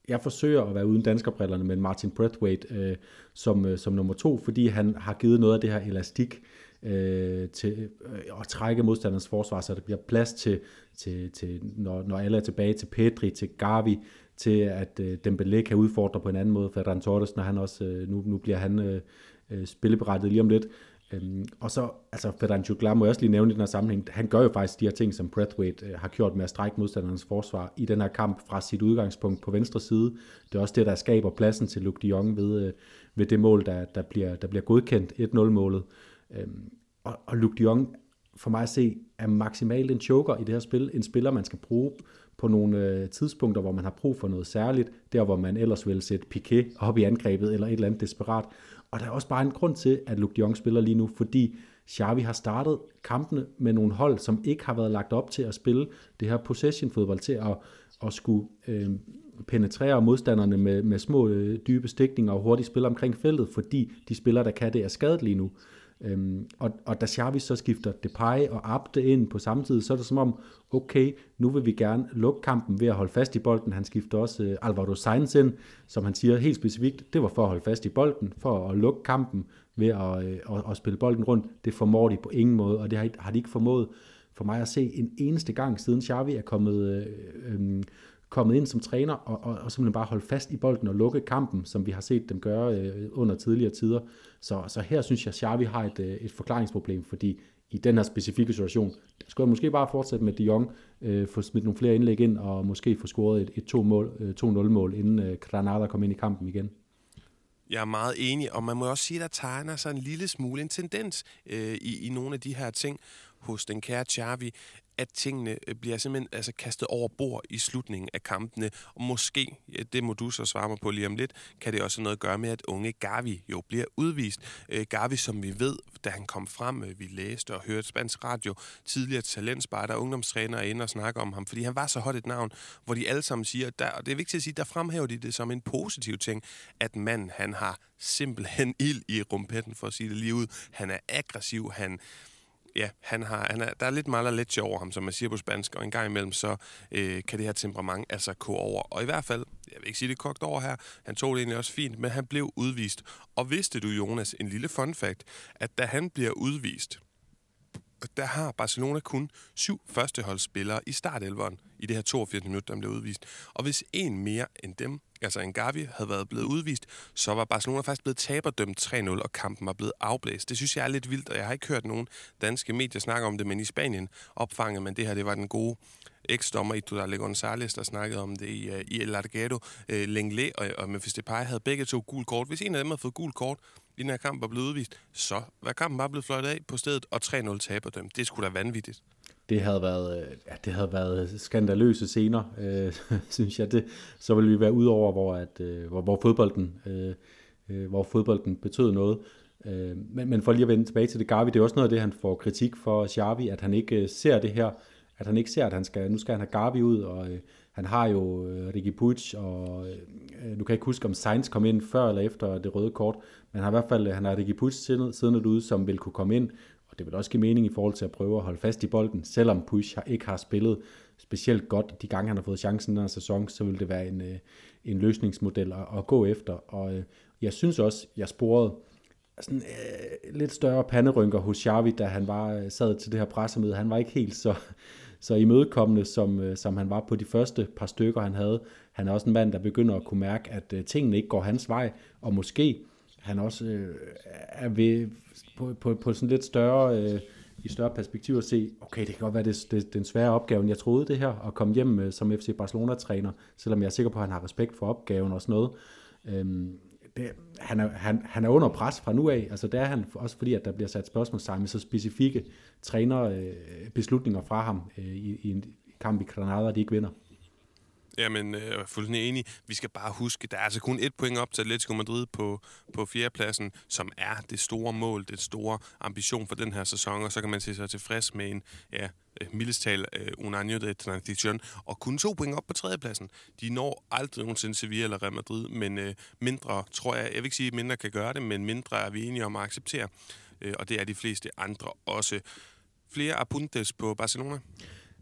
jeg forsøger at være uden danskerbrillerne med Martin Brathwaite øh, som, øh, som nummer to, fordi han har givet noget af det her elastik øh, til øh, at trække modstanderens forsvar, så der bliver plads til, til, til når, når alle er tilbage, til Pedri, til Gavi, til at øh, Dembélé kan udfordre på en anden måde, Ferran Torres, når han også, øh, nu, nu bliver han øh, øh, spilleberettet lige om lidt. Øhm, og så, altså Ferran Juglar må jeg også lige nævne i den her sammenhæng, han gør jo faktisk de her ting, som Breathwaite øh, har gjort med at strække modstandernes forsvar i den her kamp fra sit udgangspunkt på venstre side. Det er også det, der skaber pladsen til Luke de Jong ved, øh, ved det mål, der, der, bliver, der bliver godkendt, 1-0-målet. Øhm, og, og Luke de Jong, for mig at se, er maksimalt en choker i det her spil. En spiller, man skal bruge på nogle øh, tidspunkter, hvor man har brug for noget særligt, der hvor man ellers vil sætte Piqué op i angrebet eller et eller andet desperat. Og der er også bare en grund til, at Luke de Jong spiller lige nu, fordi Xavi har startet kampene med nogle hold, som ikke har været lagt op til at spille det her possession-fodbold, til at, at skulle øh, penetrere modstanderne med, med små øh, dybe stikninger og hurtigt spille omkring feltet, fordi de spillere, der kan det, er skadet lige nu. Øhm, og, og da Xavi så skifter Depay og Abde ind på samme tid, så er det som om, okay, nu vil vi gerne lukke kampen ved at holde fast i bolden. Han skifter også øh, Alvaro Sainz ind, som han siger helt specifikt, det var for at holde fast i bolden, for at lukke kampen ved at, øh, at, at spille bolden rundt. Det formår de på ingen måde, og det har, har de ikke formået for mig at se en eneste gang, siden Xavi er kommet øh, øh, kommet ind som træner og, og, og simpelthen bare holde fast i bolden og lukke kampen, som vi har set dem gøre øh, under tidligere tider. Så, så her synes jeg, at Xavi har et, øh, et forklaringsproblem, fordi i den her specifikke situation, der skulle jeg måske bare fortsætte med De Jong, øh, få smidt nogle flere indlæg ind, og måske få scoret et, et 2-0-mål, øh, inden øh, Granada kom ind i kampen igen. Jeg er meget enig, og man må også sige, at der tegner sig en lille smule en tendens øh, i, i nogle af de her ting hos den kære Xavi at tingene øh, bliver simpelthen altså, kastet over bord i slutningen af kampene. Og måske, ja, det må du så svare mig på lige om lidt, kan det også noget at gøre med, at unge Gavi jo bliver udvist. Øh, Gavi, som vi ved, da han kom frem, øh, vi læste og hørte spansk radio, tidligere talentspejder og ungdomstrænere inde og snakke om ham, fordi han var så hot et navn, hvor de alle sammen siger, der, og det er vigtigt at sige, der fremhæver de det som en positiv ting, at manden, han har simpelthen ild i rumpetten, for at sige det lige ud. Han er aggressiv, han ja, han har, han er, der er lidt meget lidt over ham, som man siger på spansk, og en gang imellem så øh, kan det her temperament altså gå over. Og i hvert fald, jeg vil ikke sige det kogt over her, han tog det egentlig også fint, men han blev udvist. Og vidste du, Jonas, en lille fun fact, at da han bliver udvist, der har Barcelona kun syv førsteholdsspillere i startelveren i det her 82 minutter, der blev udvist. Og hvis en mere end dem, altså en Gavi, havde været blevet udvist, så var Barcelona faktisk blevet taberdømt 3-0, og kampen var blevet afblæst. Det synes jeg er lidt vildt, og jeg har ikke hørt nogen danske medier snakke om det, men i Spanien opfangede man det her. Det var den gode eksdommer i Tudale González, der snakkede om det i, uh, i El Largado. Uh, øh, Lenglet og, og Memphis Depay havde begge to gul kort. Hvis en af dem havde fået gul kort, i den her kamp var blevet udvist, så var kampen bare blevet fløjtet af på stedet, og 3-0 taber dem. Det skulle da vanvittigt det havde været, ja, det havde været skandaløse scener, øh, <laughs> synes jeg. Det, så ville vi være ud over, hvor, at, øh, hvor, hvor, fodbolden, øh, øh, hvor fodbolden betød noget. Øh, men, men for lige at vende tilbage til det Gavi, det er også noget af det, han får kritik for Xavi, at han ikke øh, ser det her, at han ikke ser, at han skal, nu skal han have Gavi ud, og øh, han har jo øh, Ricky Puig, og øh, nu kan jeg ikke huske, om Sainz kom ind før eller efter det røde kort, men han har i hvert fald øh, han har Ricky Puig siddende ude, som vil kunne komme ind, det vil også give mening i forhold til at prøve at holde fast i bolden, selvom Puig ikke har spillet specielt godt de gange, han har fået chancen den her sæson, så vil det være en, øh, en løsningsmodel at, at gå efter, og øh, jeg synes også, jeg sporede sådan, øh, lidt større panderynker hos Xavi, da han var øh, sad til det her pressemøde. Han var ikke helt så, <laughs> så imødekommende, som, som han var på de første par stykker, han havde. Han er også en mand, der begynder at kunne mærke, at tingene ikke går hans vej, og måske han også øh, er ved på, på, på sådan lidt større, øh, i større perspektiv at se, okay, det kan godt være, det, det, det er en sværere opgave, end jeg troede det her, at komme hjem øh, som FC Barcelona-træner, selvom jeg er sikker på, at han har respekt for opgaven og sådan noget. Øhm, det, han, er, han, han er under pres fra nu af, altså det er han også fordi, at der bliver sat spørgsmålstegn med så specifikke trænerbeslutninger øh, fra ham øh, i, i en kamp i Granada, de ikke vinder. Jamen, øh, jeg er fuldstændig enig. Vi skal bare huske, der er altså kun et point op til Atletico Madrid på, på fjerdepladsen, som er det store mål, det store ambition for den her sæson, og så kan man se sig tilfreds med en, ja, øh, Millestal, mildestal uh, øh, un año de transition, og kun to point op på tredjepladsen. De når aldrig nogensinde Sevilla eller Real Madrid, men uh, mindre, tror jeg, jeg vil ikke sige, at mindre kan gøre det, men mindre er vi enige om at acceptere, uh, og det er de fleste andre også. Flere apuntes på Barcelona?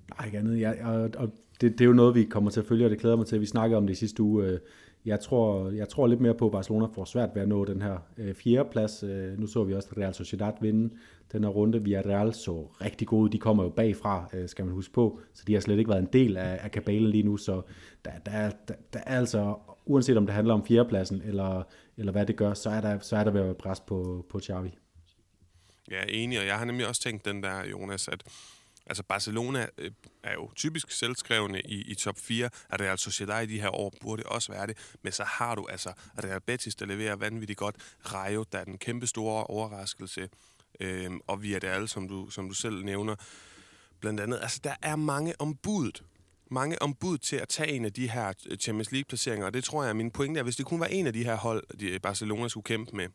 Nej, ikke andet. Jeg, og, og det, det er jo noget, vi kommer til at følge, og det glæder mig til. Vi snakkede om det i sidste uge. Øh, jeg tror, jeg tror lidt mere på, at Barcelona får svært ved at nå den her øh, fjerde plads. Øh, nu så vi også Real Sociedad vinde den her runde. Vi er Real så rigtig gode. De kommer jo bagfra, øh, skal man huske på. Så de har slet ikke været en del af, af kabalen lige nu. Så der, der, der, der er altså, uanset om det handler om fjerdepladsen, eller, eller hvad det gør, så er der, så er der ved at være pres på, på Xavi. Ja, enig, og jeg har nemlig også tænkt den der, Jonas, at Altså Barcelona øh, er jo typisk selvskrevne i, i top 4, at Real Sociedad i de her år burde også være det, men så har du altså Real Betis, der leverer vanvittigt godt, Rayo, der er den kæmpe store overraskelse, øh, og alle, som du, som du selv nævner, blandt andet. Altså, der er mange ombud mange ombud til at tage en af de her øh, Champions League-placeringer, og det tror jeg er min pointe er, hvis det kunne være en af de her hold, de Barcelona skulle kæmpe med,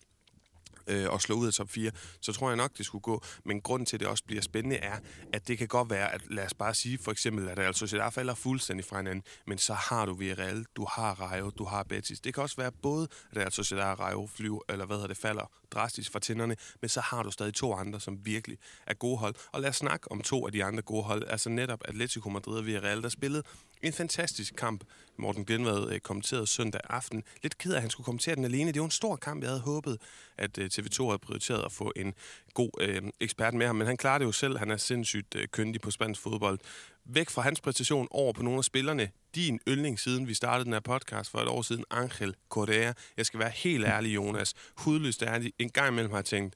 øh, og slå ud af top 4, så tror jeg nok, det skulle gå. Men grunden til, at det også bliver spændende, er, at det kan godt være, at lad os bare sige for eksempel, at Real Sociedad falder fuldstændig fra hinanden, men så har du Villarreal, du har Rayo, du har Betis. Det kan også være både Real Sociedad og Rayo flyver, eller hvad hedder det, falder drastisk fra tænderne, men så har du stadig to andre, som virkelig er gode hold. Og lad os snakke om to af de andre gode hold, altså netop Atletico Madrid og Villarreal, der spillede en fantastisk kamp. Morten Glenvad øh, kommenterede søndag aften. Lidt ked af, at han skulle kommentere den alene. Det var en stor kamp. Jeg havde håbet, at øh, TV2 havde prioriteret at få en god øh, ekspert med ham, men han klarer det jo selv. Han er sindssygt øh, køndig på spansk fodbold. Væk fra hans præstation over på nogle af spillerne. Din yndling siden vi startede den her podcast for et år siden, Angel Correa. Jeg skal være helt ærlig, Jonas. Hudløst ærlig. En gang imellem har jeg tænkt,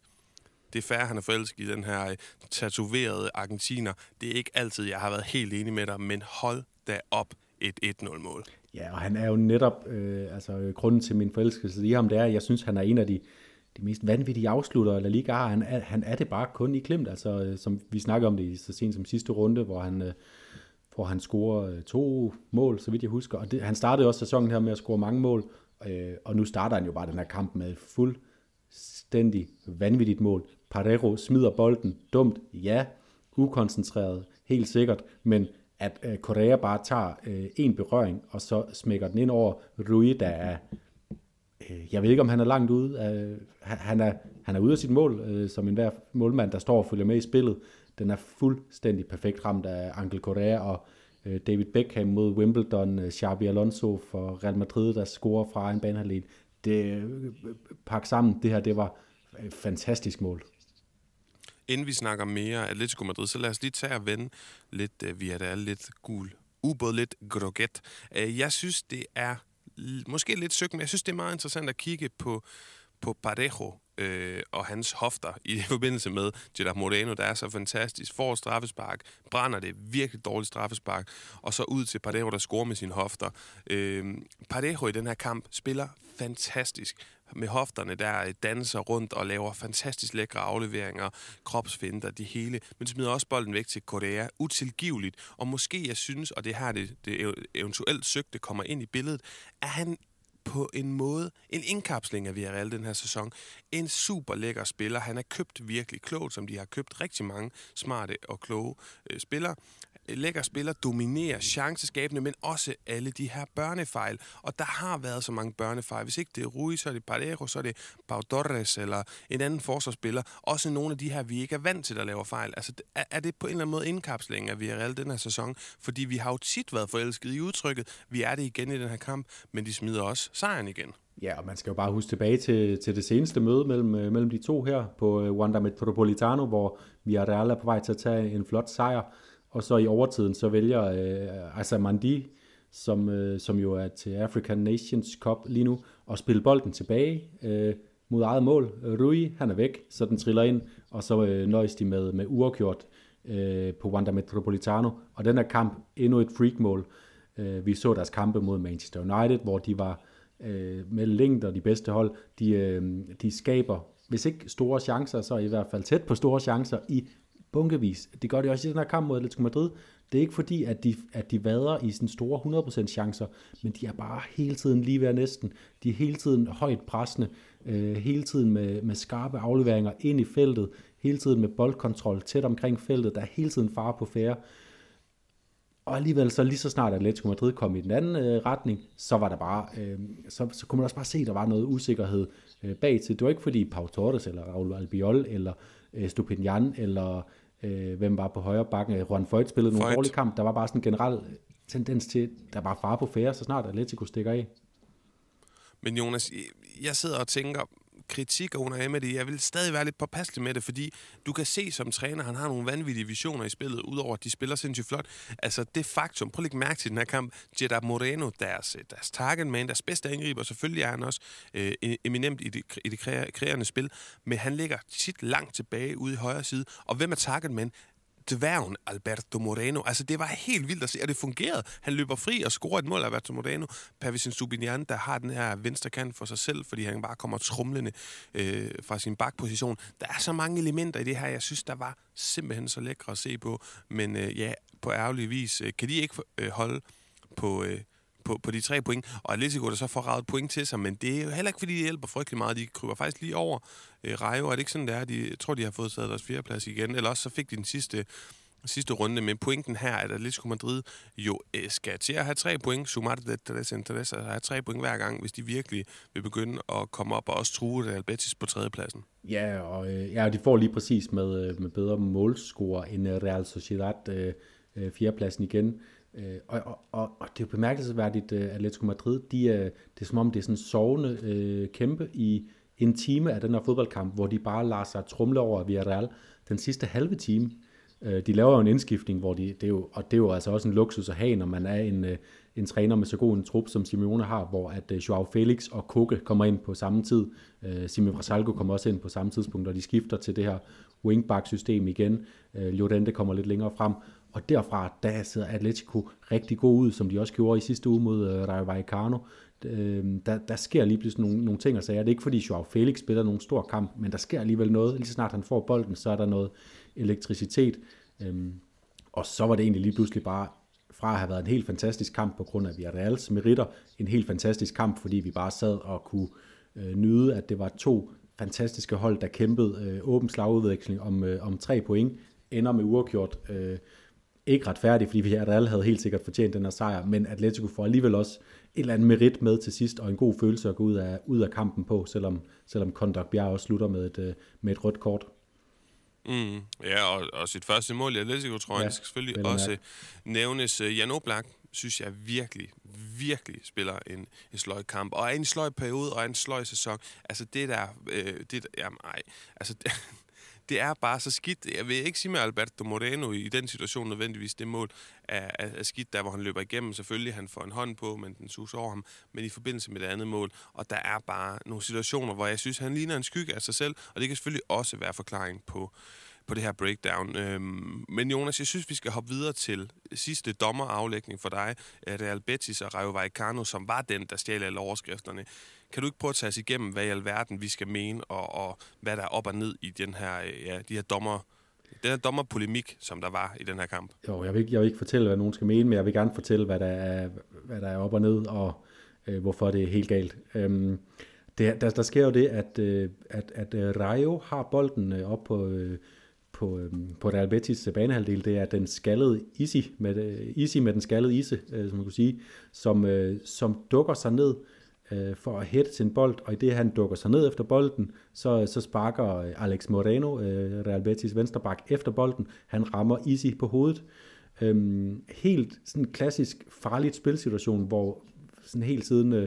det er færre, han er forelsket i den her øh, tatoverede argentiner. Det er ikke altid, jeg har været helt enig med dig, men hold da op et 1-0-mål. Ja, og han er jo netop, øh, altså øh, grunden til min forelskelse i ham, det er, at jeg synes, han er en af de, de mest vanvittige afslutter, eller lige har. Han er, han er det bare kun i klemt, altså øh, som vi snakker om det så sent som sidste runde, hvor han, øh, hvor han scorer øh, to mål, så vidt jeg husker. Og det, han startede også sæsonen her med at score mange mål, øh, og nu starter han jo bare den her kamp med fuldstændig vanvittigt mål. Parejo smider bolden dumt, ja, ukoncentreret, helt sikkert, men at øh, Korea bare tager øh, en berøring, og så smækker den ind over Rui, der er, øh, jeg ved ikke om han er langt ude, øh, han, er, han er ude af sit mål, øh, som enhver målmand, der står og følger med i spillet. Den er fuldstændig perfekt ramt af Angel Correa, og øh, David Beckham mod Wimbledon, øh, Xabi Alonso for Real Madrid, der scorer fra en banehalvdel. Det øh, øh, øh sammen, det her, det var et fantastisk mål inden vi snakker mere Atletico Madrid, så lad os lige tage og vende lidt, øh, uh, vi er der lidt gul ubåd, lidt groget. Uh, jeg synes, det er måske lidt søgt, men jeg synes, det er meget interessant at kigge på, på Parejo øh, og hans hofter i <laughs> forbindelse med Gerard Moreno, der er så fantastisk. Får straffespark, brænder det virkelig dårligt straffespark, og så ud til Parejo, der scorer med sine hofter. Øh, Parejo i den her kamp spiller fantastisk med hofterne, der danser rundt og laver fantastisk lækre afleveringer, kropsfinder, det hele, men smider også bolden væk til Korea. Utilgiveligt. Og måske jeg synes, og det her det, det eventuelt søgte kommer ind i billedet, at han på en måde en indkapsling af Villarreal den her sæson. En super lækker spiller. Han er købt virkelig klogt, som de har købt rigtig mange smarte og kloge øh, spillere lækker spiller, dominerer chanceskabende, men også alle de her børnefejl. Og der har været så mange børnefejl. Hvis ikke det er Rui, så er det Parejo, så er det Pau Torres eller en anden forsvarsspiller. Også nogle af de her, vi ikke er vant til at laver fejl. Altså, er, det på en eller anden måde indkapsling af Villarreal den her sæson? Fordi vi har jo tit været forelsket i udtrykket. Vi er det igen i den her kamp, men de smider også sejren igen. Ja, og man skal jo bare huske tilbage til, til det seneste møde mellem, øh, mellem de to her på øh, Wanda Metropolitano, hvor Villarreal er på vej til at tage en flot sejr. Og så i overtiden, så vælger øh, Asamandi, som, øh, som jo er til African Nations Cup lige nu, at spille bolden tilbage øh, mod eget mål. Rui, han er væk, så den triller ind, og så øh, nøjes de med, med uafgjort øh, på Wanda Metropolitano. Og den her kamp, endnu et freak-mål. Øh, vi så deres kampe mod Manchester United, hvor de var øh, med længder de bedste hold. De, øh, de skaber, hvis ikke store chancer, så i hvert fald tæt på store chancer i bunkevis. Det gør de også i den her kamp mod Atletico Madrid. Det er ikke fordi, at de, at de vader i sådan store 100% chancer, men de er bare hele tiden lige ved næsten. De er hele tiden højt pressende, øh, hele tiden med, med skarpe afleveringer ind i feltet, hele tiden med boldkontrol tæt omkring feltet. Der er hele tiden fare på færre. Og alligevel, så lige så snart Atletico Madrid kom i den anden øh, retning, så var der bare, øh, så, så kunne man også bare se, at der var noget usikkerhed øh, bag til. Det var ikke fordi Pau Torres, eller Raul Albiol, eller øh, Stupinian, eller øh, hvem var på højre bakken. Juan Foyt spillede nogle dårlige kamp. Der var bare sådan en generel tendens til, der var far på færre, så snart Atletico stikker af. Men Jonas, jeg sidder og tænker, kritik under Emery. Jeg vil stadig være lidt påpasselig med det, fordi du kan se som træner, han har nogle vanvittige visioner i spillet, udover at de spiller sindssygt flot. Altså det faktum, prøv at lægge mærke til den her kamp, Jeddah Moreno, deres, øh, deres target man, deres bedste angriber, selvfølgelig er han også øh, e- eminent i det, i det kreerende spil, men han ligger tit langt tilbage ude i højre side. Og hvem er target man? Dværgen Alberto Moreno. Altså, det var helt vildt at se, og det fungerede. Han løber fri og scorer et mål Alberto Moreno. Pavicin Subinian, der har den her venstre kant for sig selv, fordi han bare kommer trumlende øh, fra sin bakposition. Der er så mange elementer i det her, jeg synes, der var simpelthen så lækre at se på. Men øh, ja, på ærgerlig vis øh, kan de ikke øh, holde på... Øh, på, på de tre point, og Atletico der så får ravet point til sig, men det er jo heller ikke, fordi de hjælper frygtelig meget. De kryber faktisk lige over øh, Rayo, er det ikke sådan, det er? De, jeg tror, de har fået taget deres fjerdeplads igen, eller også så fik de den sidste sidste runde, men pointen her er, at Atletico Madrid jo øh, skal til at have tre point, sumar de tres interés, har tre point hver gang, hvis de virkelig vil begynde at komme op og også true Real Betis på tredjepladsen. Ja, og øh, ja, de får lige præcis med, øh, med bedre målscore end Real Sociedad øh, øh fjerdepladsen igen. Øh, og, og, og, og det er jo bemærkelsesværdigt, at Atletico Madrid, de er, det er som om, det er sådan en sovende øh, kæmpe i en time af den her fodboldkamp, hvor de bare lader sig trumle over Villarreal den sidste halve time. Øh, de laver jo en indskiftning, hvor de, det er jo, og det er jo altså også en luksus at have, når man er en, øh, en træner med så god en trup, som Simeone har, hvor at øh, Joao Felix og Koke kommer ind på samme tid. Simon Brasalgo kommer også ind på samme tidspunkt, og de skifter til det her wingback-system igen. Llorente kommer lidt længere frem, og derfra, der ser Atletico rigtig god ud, som de også gjorde i sidste uge mod øh, Rayo Vallecano. Øhm, der, der sker lige pludselig nogle, nogle ting og sager. Det er ikke fordi Joao Felix spiller nogen stor kamp, men der sker alligevel noget. Lige så snart han får bolden, så er der noget elektricitet. Øhm, og så var det egentlig lige pludselig bare fra at have været en helt fantastisk kamp på grund af Villarreals meritter, en helt fantastisk kamp, fordi vi bare sad og kunne øh, nyde, at det var to fantastiske hold, der kæmpede øh, åben slagudveksling om, øh, om tre point, ender med uafgjort. Øh, ikke retfærdigt, fordi Villarreal havde helt sikkert fortjent den her sejr, men Atletico får alligevel også et eller andet merit med til sidst, og en god følelse at gå ud af, ud af kampen på, selvom, selvom Kondak Bjerg også slutter med et, øh, med et rødt kort. Mm, ja, og, og sit første mål i Atletico, tror jeg, ja, skal selvfølgelig også mærke. nævnes. Uh, Jan Oblak, synes jeg virkelig, virkelig spiller en, en sløj kamp. Og er en sløj periode, og en sløj sæson. Altså det der, øh, det der, jamen ej, altså det, <laughs> det er bare så skidt. Jeg vil ikke sige med Alberto Moreno i den situation nødvendigvis det mål er, er, er skidt, der hvor han løber igennem. Selvfølgelig, han får en hånd på, men den suser over ham. Men i forbindelse med det andet mål, og der er bare nogle situationer, hvor jeg synes, han ligner en skygge af sig selv, og det kan selvfølgelig også være forklaring på, på det her breakdown. Øhm, men Jonas, jeg synes, vi skal hoppe videre til sidste dommeraflægning for dig. Øh, Real Betis og Rayo Vallecano, som var den, der stjal alle overskrifterne kan du ikke prøve at tage os igennem, hvad i alverden vi skal mene, og, og hvad der er op og ned i den her, øh, ja, de her dommer, den her dommerpolemik, som der var i den her kamp? Jo, jeg vil, ikke, jeg vil ikke fortælle, hvad nogen skal mene, men jeg vil gerne fortælle, hvad der er, hvad der er op og ned, og øh, hvorfor det er helt galt. Øhm, det, der, der sker jo det, at, øh, at, at øh, Rayo har bolden øh, op på, øh, på, øh, på Real Betis banehalvdel. Det er den skaldede Isi med, øh, Isi med den skaldede Ise, øh, som man kunne sige, som, øh, som dukker sig ned øh, for at hætte sin bold, og i det han dukker sig ned efter bolden, så, så sparker øh, Alex Moreno, øh, Real Betis vensterbak, efter bolden. Han rammer Isi på hovedet. Øhm, helt sådan klassisk farligt spilsituation, hvor sådan helt siden, øh,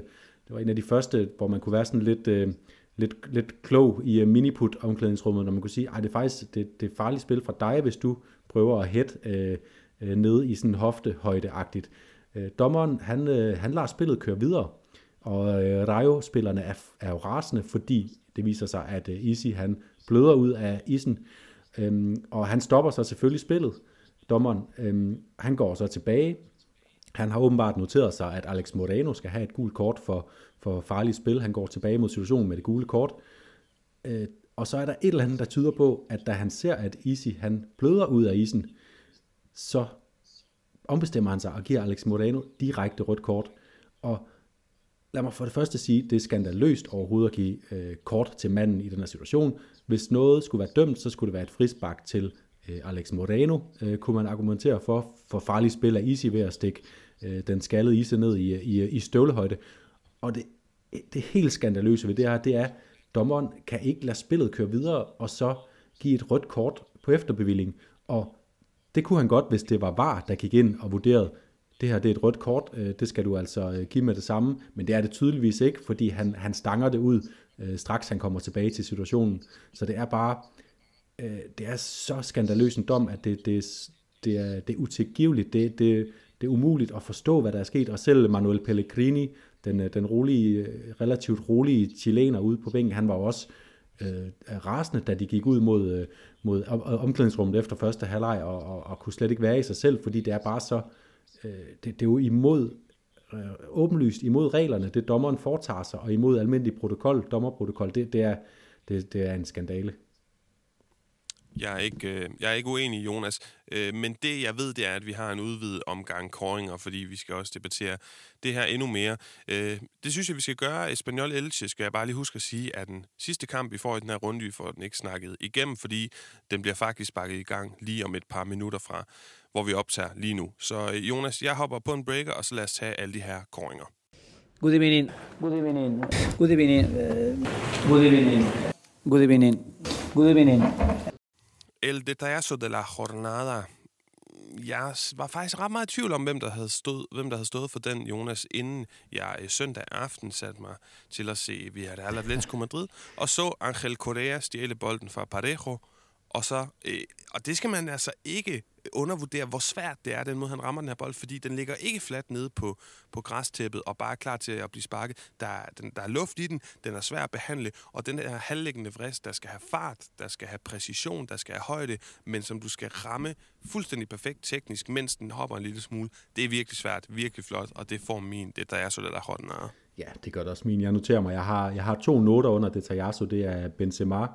det var en af de første, hvor man kunne være sådan lidt, øh, lidt, lidt klog i øh, uh, miniput omklædningsrummet, når man kunne sige, at det er faktisk det, det er farligt spil fra dig, hvis du prøver at hætte øh, øh, ned i sådan hoftehøjdeagtigt. Øh, dommeren, han, øh, han lader spillet køre videre, og øh, Rayo-spillerne er, er jo rasende, fordi det viser sig, at øh, Isi han bløder ud af isen, øhm, og han stopper så selvfølgelig spillet, dommeren. Øhm, han går så tilbage. Han har åbenbart noteret sig, at Alex Moreno skal have et gult kort for, for farligt spil. Han går tilbage mod situationen med det gule kort. Øh, og så er der et eller andet, der tyder på, at da han ser, at Isi han bløder ud af isen, så ombestemmer han sig og giver Alex Moreno direkte rødt kort. Og lad mig for det første sige, det er skandaløst overhovedet at give øh, kort til manden i den her situation. Hvis noget skulle være dømt, så skulle det være et frisbak til øh, Alex Moreno, øh, kunne man argumentere for, for farlig spil af Isi ved at stikke øh, den skaldede Ise ned i, i, i støvlehøjde. Og det, det helt skandaløse ved det her, det er, at dommeren kan ikke lade spillet køre videre, og så give et rødt kort på efterbevilling. Og det kunne han godt, hvis det var VAR, der gik ind og vurderede, det her det er et rødt kort, øh, det skal du altså øh, give med det samme, men det er det tydeligvis ikke, fordi han, han stanger det ud, øh, straks han kommer tilbage til situationen. Så det er bare, øh, det er så skandaløs en dom, at det, det, det, er, det er utilgiveligt, det, det, det er umuligt at forstå, hvad der er sket, og selv Manuel Pellegrini, den, øh, den rolige, relativt rolige chilener ude på bænken, han var også øh, rasende, da de gik ud mod, mod omklædningsrummet efter første halvleg, og, og, og kunne slet ikke være i sig selv, fordi det er bare så, øh, Øh, det, det er jo imod, øh, åbenlyst imod reglerne, det dommeren foretager sig, og imod almindelig protokol, dommerprotokol, det, det, er, det, det er en skandale. Jeg er ikke, øh, jeg er ikke uenig, Jonas. Øh, men det, jeg ved, det er, at vi har en udvidet omgang koringer, fordi vi skal også debattere det her endnu mere. Øh, det synes jeg, vi skal gøre. Espanyol Elche skal jeg bare lige huske at sige, at den sidste kamp, vi får i den her runde, vi får den ikke snakket igennem, fordi den bliver faktisk sparket i gang lige om et par minutter fra, hvor vi optager lige nu. Så øh, Jonas, jeg hopper på en breaker, og så lad os tage alle de her koringer. Good evening. Good evening. Good evening. Good evening. Good evening. Good evening. El Detallazo de la Jornada. Jeg var faktisk ret meget i tvivl om, hvem der havde stået, hvem der havde stået for den, Jonas, inden jeg søndag aften satte mig til at se Villarreal Atletico Madrid, og så Angel Correa stjæle bolden fra Parejo, og så, øh, og det skal man altså ikke undervurdere, hvor svært det er, den måde han rammer den her bold, fordi den ligger ikke fladt nede på, på græstæppet og bare er klar til at blive sparket. Der er, den, der er luft i den, den er svær at behandle, og den her halvlæggende vrist, der skal have fart, der skal have præcision, der skal have højde, men som du skal ramme fuldstændig perfekt teknisk, mens den hopper en lille smule. Det er virkelig svært, virkelig flot, og det får min, det der er så lidt af hånden Ja, det gør det også min. Jeg noterer mig, jeg har, jeg har to noter under det Tajasso, det er Benzema,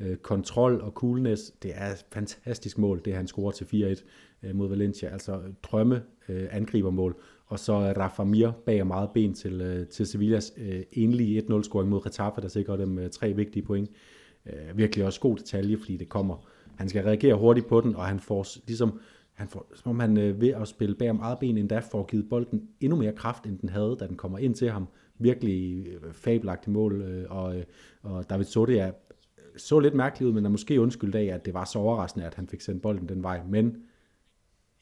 øh, kontrol og coolness. Det er et fantastisk mål, det han scorer til 4-1 øh, mod Valencia. Altså drømme øh, angribermål. Og så Rafa Mir bager meget ben til, øh, til Sevillas øh, enlige 1-0-scoring mod Retafe, der sikrer dem øh, tre vigtige point. Øh, virkelig også god detalje, fordi det kommer. Han skal reagere hurtigt på den, og han får ligesom han får, som om han øh, ved at spille bag om eget ben endda får givet bolden endnu mere kraft, end den havde, da den kommer ind til ham. Virkelig øh, fabelagtigt mål, øh, og, øh, og David Sotte er så lidt mærkeligt ud, men er måske undskyldt af, at det var så overraskende, at han fik sendt bolden den vej. Men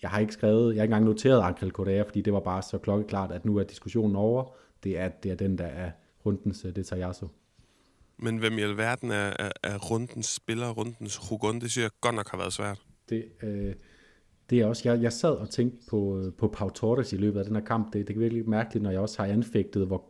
jeg har ikke skrevet, jeg har ikke engang noteret Ankel Correa, fordi det var bare så klokkeklart, at nu er diskussionen over. Det er, det er den, der er rundens uh, detajasso. Men hvem i alverden er, er, er rundens spiller, rundens Hugon? Det synes jeg godt nok har været svært. Det, øh, det er også, jeg, jeg sad og tænkte på, øh, på Pau Torres i løbet af den her kamp. Det, det er virkelig mærkeligt, når jeg også har anfægtet, hvor,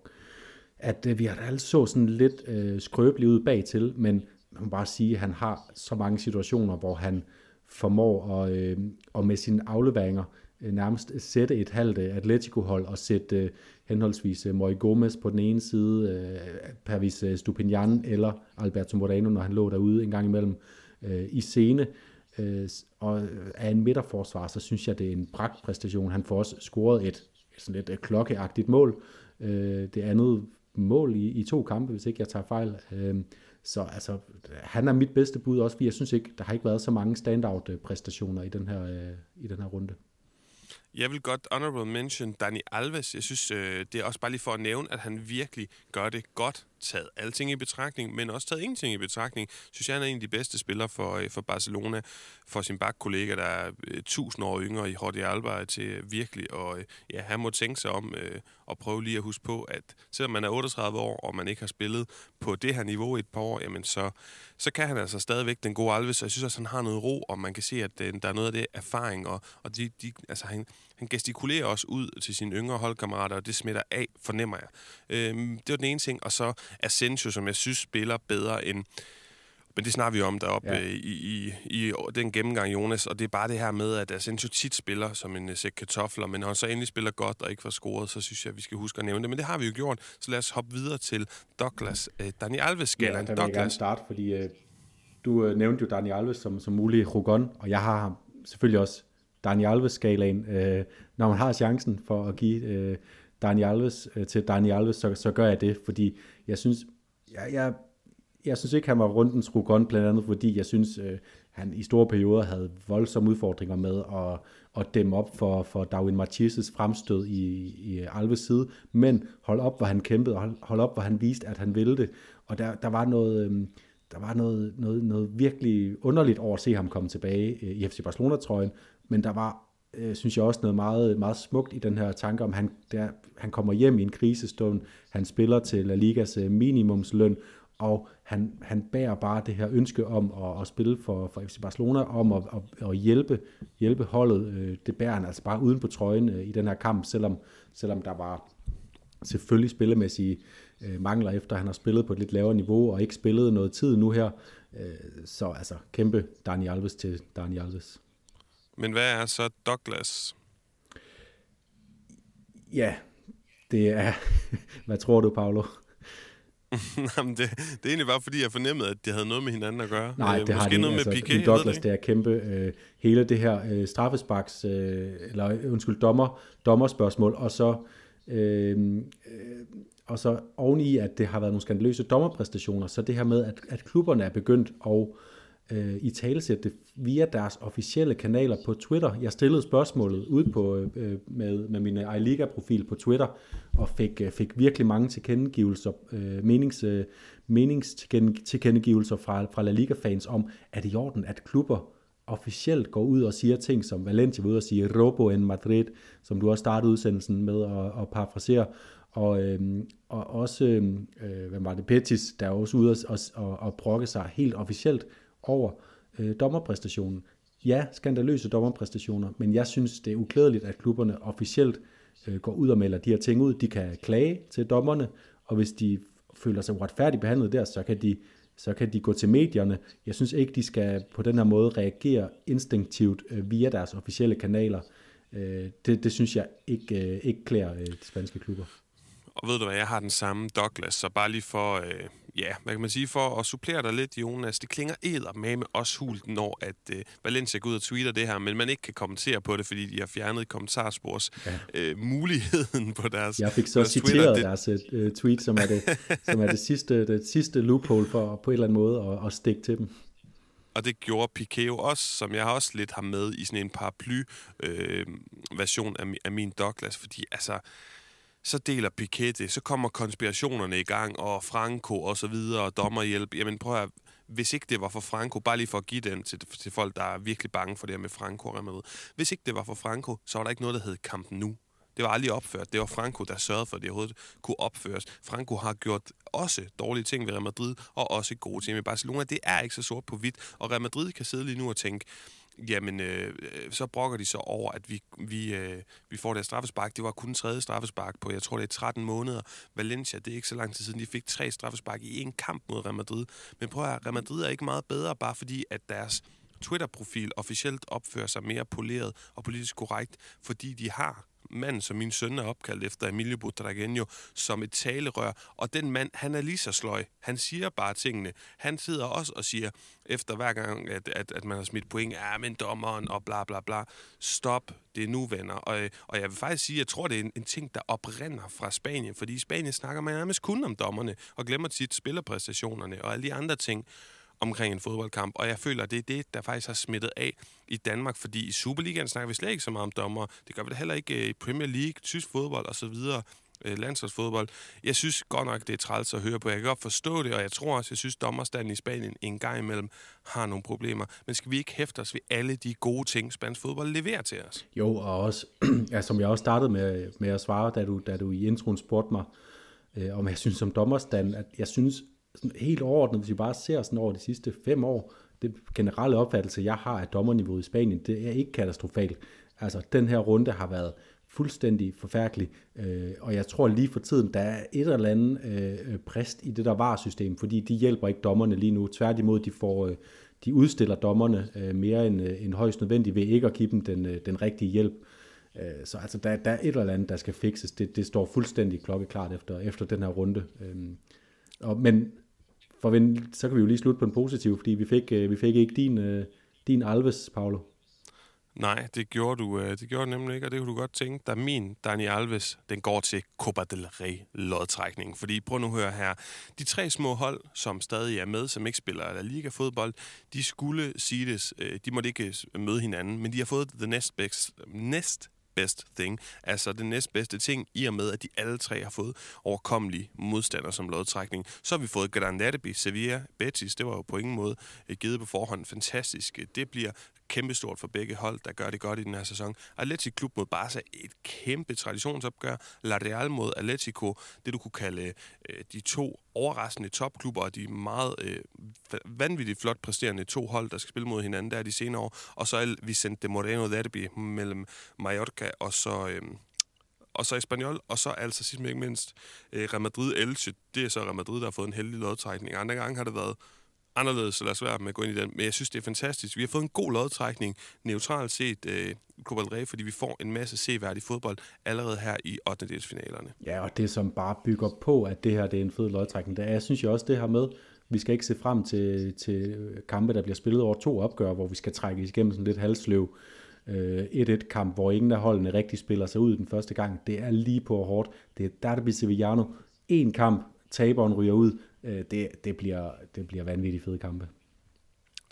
at øh, vi har altså så sådan lidt øh, skrøbeligt ud bag til, men man må bare sige, at han har så mange situationer, hvor han formår at, øh, og med sine afleveringer øh, nærmest sætte et halvt øh, Atletico-hold og sætte øh, henholdsvis øh, Moy Gomez på den ene side, øh, Pervis øh, Stupinian eller Alberto Moreno, når han lå derude en gang imellem øh, i scene. Øh, og øh, af en midterforsvar, så synes jeg, det er en præstation. Han får også scoret et sådan lidt øh, klokkeagtigt mål. Øh, det andet mål i, i to kampe, hvis ikke jeg tager fejl. Øh, så altså, han er mit bedste bud også, fordi jeg synes ikke, der har ikke været så mange standout-præstationer i den her, øh, i den her runde. Jeg vil godt honorable mention Dani Alves. Jeg synes, øh, det er også bare lige for at nævne, at han virkelig gør det godt taget alting i betragtning, men også taget ingenting i betragtning, synes jeg, han er en af de bedste spillere for, øh, for Barcelona, for sin bakkollega, der er øh, tusind år yngre i Jordi Alba, til virkelig, og øh, ja, han må tænke sig om øh, og prøve lige at huske på, at selvom man er 38 år, og man ikke har spillet på det her niveau i et par år, jamen så, så kan han altså stadigvæk den gode Alves, og jeg synes også, han har noget ro, og man kan se, at øh, der er noget af det erfaring, og, og de, de, altså han, han gestikulerer også ud til sine yngre holdkammerater, og det smitter af, fornemmer jeg. Øh, det var den ene ting, og så Asensio, som jeg synes spiller bedre end... Men det snakker vi om deroppe ja. i, i, i den gennemgang, Jonas. Og det er bare det her med, at Asensio tit spiller som en sæk kartofler, men når han så endelig spiller godt og ikke får scoret, så synes jeg, at vi skal huske at nævne det. Men det har vi jo gjort, så lad os hoppe videre til Douglas. Øh, Dani Alves Ja, der vil Douglas. jeg gerne starte, fordi øh, du øh, nævnte jo Dani Alves som, som mulig Rugon, og jeg har ham selvfølgelig også Dani Alves-skalaen. Øh, når man har chancen for at give øh, Dani Alves øh, til Dani Alves, så, så gør jeg det, fordi jeg synes, jeg, jeg, jeg synes ikke, han var rundens Rugon, blandt andet fordi jeg synes, øh, han i store perioder havde voldsomme udfordringer med at, at dæmme op for, for Darwin Mathias' fremstød i, i Alves side, men hold op, hvor han kæmpede, og hold, hold op, hvor han viste, at han ville det, og der, der var noget... Øh, der var noget, noget, noget virkelig underligt over at se ham komme tilbage øh, i FC Barcelona-trøjen, men der var, øh, synes jeg også, noget meget, meget smukt i den her tanke om, han, der, han kommer hjem i en krisestund, han spiller til La Ligas øh, minimumsløn, og han, han bærer bare det her ønske om at, at spille for, for FC Barcelona, om at, at, at hjælpe, hjælpe holdet. Øh, det bærer han altså bare uden på trøjen øh, i den her kamp, selvom, selvom der var selvfølgelig spillemæssige øh, mangler efter, han har spillet på et lidt lavere niveau, og ikke spillet noget tid nu her. Øh, så altså, kæmpe Dani Alves til Dani Alves. Men hvad er så Douglas? Ja, det er... <laughs> hvad tror du, Paolo? <laughs> Jamen, det, det er egentlig bare fordi, jeg fornemmede, at det havde noget med hinanden at gøre. Nej, det øh, har det noget altså, med Piqué, Douglas, det er kæmpe. Øh, hele det her øh, straffesparks, øh, eller undskyld, dommer, dommerspørgsmål, og så, øh, øh, og så oveni, at det har været nogle skandaløse dommerpræstationer, så det her med, at, at klubberne er begyndt at øh, i talesætte det via deres officielle kanaler på Twitter. Jeg stillede spørgsmålet ud på, øh, med, med min iLiga-profil på Twitter, og fik, øh, fik virkelig mange tilkendegivelser, øh, menings, øh, meningstilkendegivelser fra, fra La Liga-fans om, at det i orden, at klubber officielt går ud og siger ting, som Valencia var ude og sige, Robo en Madrid, som du også startede udsendelsen med at, at parafrasere, og, øhm, og også, øhm, øh, hvad var det, Petis, der er også ude og, og, og brokke sig helt officielt over øh, dommerpræstationen. Ja, skandaløse dommerpræstationer, men jeg synes, det er uklædeligt, at klubberne officielt øh, går ud og melder de her ting ud. De kan klage til dommerne, og hvis de føler sig uretfærdigt behandlet der, så kan de så kan de gå til medierne. Jeg synes ikke, de skal på den her måde reagere instinktivt øh, via deres officielle kanaler. Øh, det, det synes jeg ikke, øh, ikke klæder øh, de spanske klubber. Og ved du hvad, jeg har den samme Douglas, så bare lige for, øh, ja, hvad kan man sige, for at supplere dig lidt, Jonas, det klinger æder med med os hult, når at øh, Valencia går ud og tweeter det her, men man ikke kan kommentere på det, fordi de har fjernet kommentarspors ja. øh, muligheden på deres Jeg fik så deres citeret Twitter. deres øh, tweet, som er, det, <laughs> som er det, sidste, det sidste loophole for på en eller anden måde at, at stikke til dem. Og det gjorde Piqué jo også, som jeg også lidt har med i sådan en paraply-version øh, af, af min Douglas, fordi altså så deler Piquet det, så kommer konspirationerne i gang, og Franco og så videre, og dommerhjælp. Jamen prøv at hvis ikke det var for Franco, bare lige for at give den til, til folk, der er virkelig bange for det her med Franco og Real Hvis ikke det var for Franco, så var der ikke noget, der hed kampen Nu. Det var aldrig opført. Det var Franco, der sørgede for, at det overhovedet kunne opføres. Franco har gjort også dårlige ting ved Real Madrid, og også gode ting ved Barcelona. Det er ikke så sort på hvidt, og Real Madrid kan sidde lige nu og tænke, jamen øh, øh, så brokker de så over, at vi, vi, øh, vi får det straffespark. Det var kun tredje straffespark på, jeg tror det er 13 måneder. Valencia, det er ikke så lang tid siden, de fik tre straffespark i en kamp mod Real Madrid. Men prøv at Real Madrid er ikke meget bedre, bare fordi at deres Twitter-profil officielt opfører sig mere poleret og politisk korrekt, fordi de har manden, som min søn er opkaldt efter, Emilio Butragueño, som et talerør. Og den mand, han er lige så sløj. Han siger bare tingene. Han sidder også og siger, efter hver gang, at, at, at man har smidt point, ja, men dommeren og bla bla bla. Stop, det er nu, venner. Og, og jeg vil faktisk sige, jeg tror, det er en, en ting, der oprinder fra Spanien, fordi i Spanien snakker man nærmest kun om dommerne, og glemmer tit spillerpræstationerne og alle de andre ting omkring en fodboldkamp, og jeg føler, at det er det, der faktisk har smittet af i Danmark, fordi i Superligaen snakker vi slet ikke så meget om dommer. Det gør vi da heller ikke øh, i Premier League, tysk fodbold osv., øh, landsholdsfodbold. Jeg synes godt nok, det er træls at høre på. Jeg kan godt forstå det, og jeg tror også, jeg synes, dommerstanden i Spanien en gang imellem har nogle problemer. Men skal vi ikke hæfte os ved alle de gode ting, spansk fodbold leverer til os? Jo, og også, <clears throat> ja, som jeg også startede med, med at svare, da du, da du i introen spurgte mig, øh, om jeg synes som dommerstand, at jeg synes, helt overordnet, hvis vi bare ser sådan over de sidste fem år, det generelle opfattelse, jeg har af dommerniveauet i Spanien, det er ikke katastrofalt. Altså, den her runde har været fuldstændig forfærdelig, øh, og jeg tror lige for tiden, der er et eller andet øh, præst i det der varsystem, fordi de hjælper ikke dommerne lige nu. Tværtimod, de får... Øh, de udstiller dommerne øh, mere end, øh, end højst nødvendigt ved ikke at give dem den, øh, den rigtige hjælp. Øh, så altså, der, der er et eller andet, der skal fikses. Det, det står fuldstændig klokkeklart efter, efter den her runde. Øh, og, men for vi, så kan vi jo lige slutte på en positiv, fordi vi fik, øh, vi fik ikke din, øh, din Alves, Paolo. Nej, det gjorde du øh, det gjorde du nemlig ikke, og det kunne du godt tænke. Der min Dani Alves, den går til Copa del Rey lodtrækning. Fordi prøv nu at høre her. De tre små hold, som stadig er med, som ikke spiller La Liga fodbold, de skulle siges, de måtte ikke møde hinanden, men de har fået the next best, næst best thing, altså den næstbedste ting, i og med, at de alle tre har fået overkommelige modstandere som lodtrækning. Så har vi fået Gran Sevilla, Betis, det var jo på ingen måde eh, givet på forhånd. Fantastisk. Det bliver kæmpestort for begge hold, der gør det godt i den her sæson. Atletico Klub mod Barca, et kæmpe traditionsopgør. La Real mod Atletico, det du kunne kalde øh, de to overraskende topklubber, og de meget øh, vanvittigt flot præsterende to hold, der skal spille mod hinanden der de senere år. Og så er Vicente Moreno Derby mellem Mallorca og så... Øh, og så Espanyol, og så altså sidst men ikke mindst øh, Real Madrid Elche. Det er så Real Madrid, der har fået en heldig lodtrækning. Andre gange har det været anderledes, så lad os være med at gå ind i den. Men jeg synes, det er fantastisk. Vi har fået en god lodtrækning, neutralt set, øh, Copa del Rey, fordi vi får en masse seværdig fodbold allerede her i 8. finalerne. Ja, og det som bare bygger på, at det her det er en fed lodtrækning, det er, jeg synes jo også det her med, vi skal ikke se frem til, til kampe, der bliver spillet over to opgør, hvor vi skal trække igennem sådan lidt halsløv øh, 1-1-kamp, hvor ingen af holdene rigtig spiller sig ud den første gang. Det er lige på hårdt. Det er Derby Sevillano. En kamp, taberen ryger ud, øh, det, det, bliver, det bliver vanvittigt fede kampe.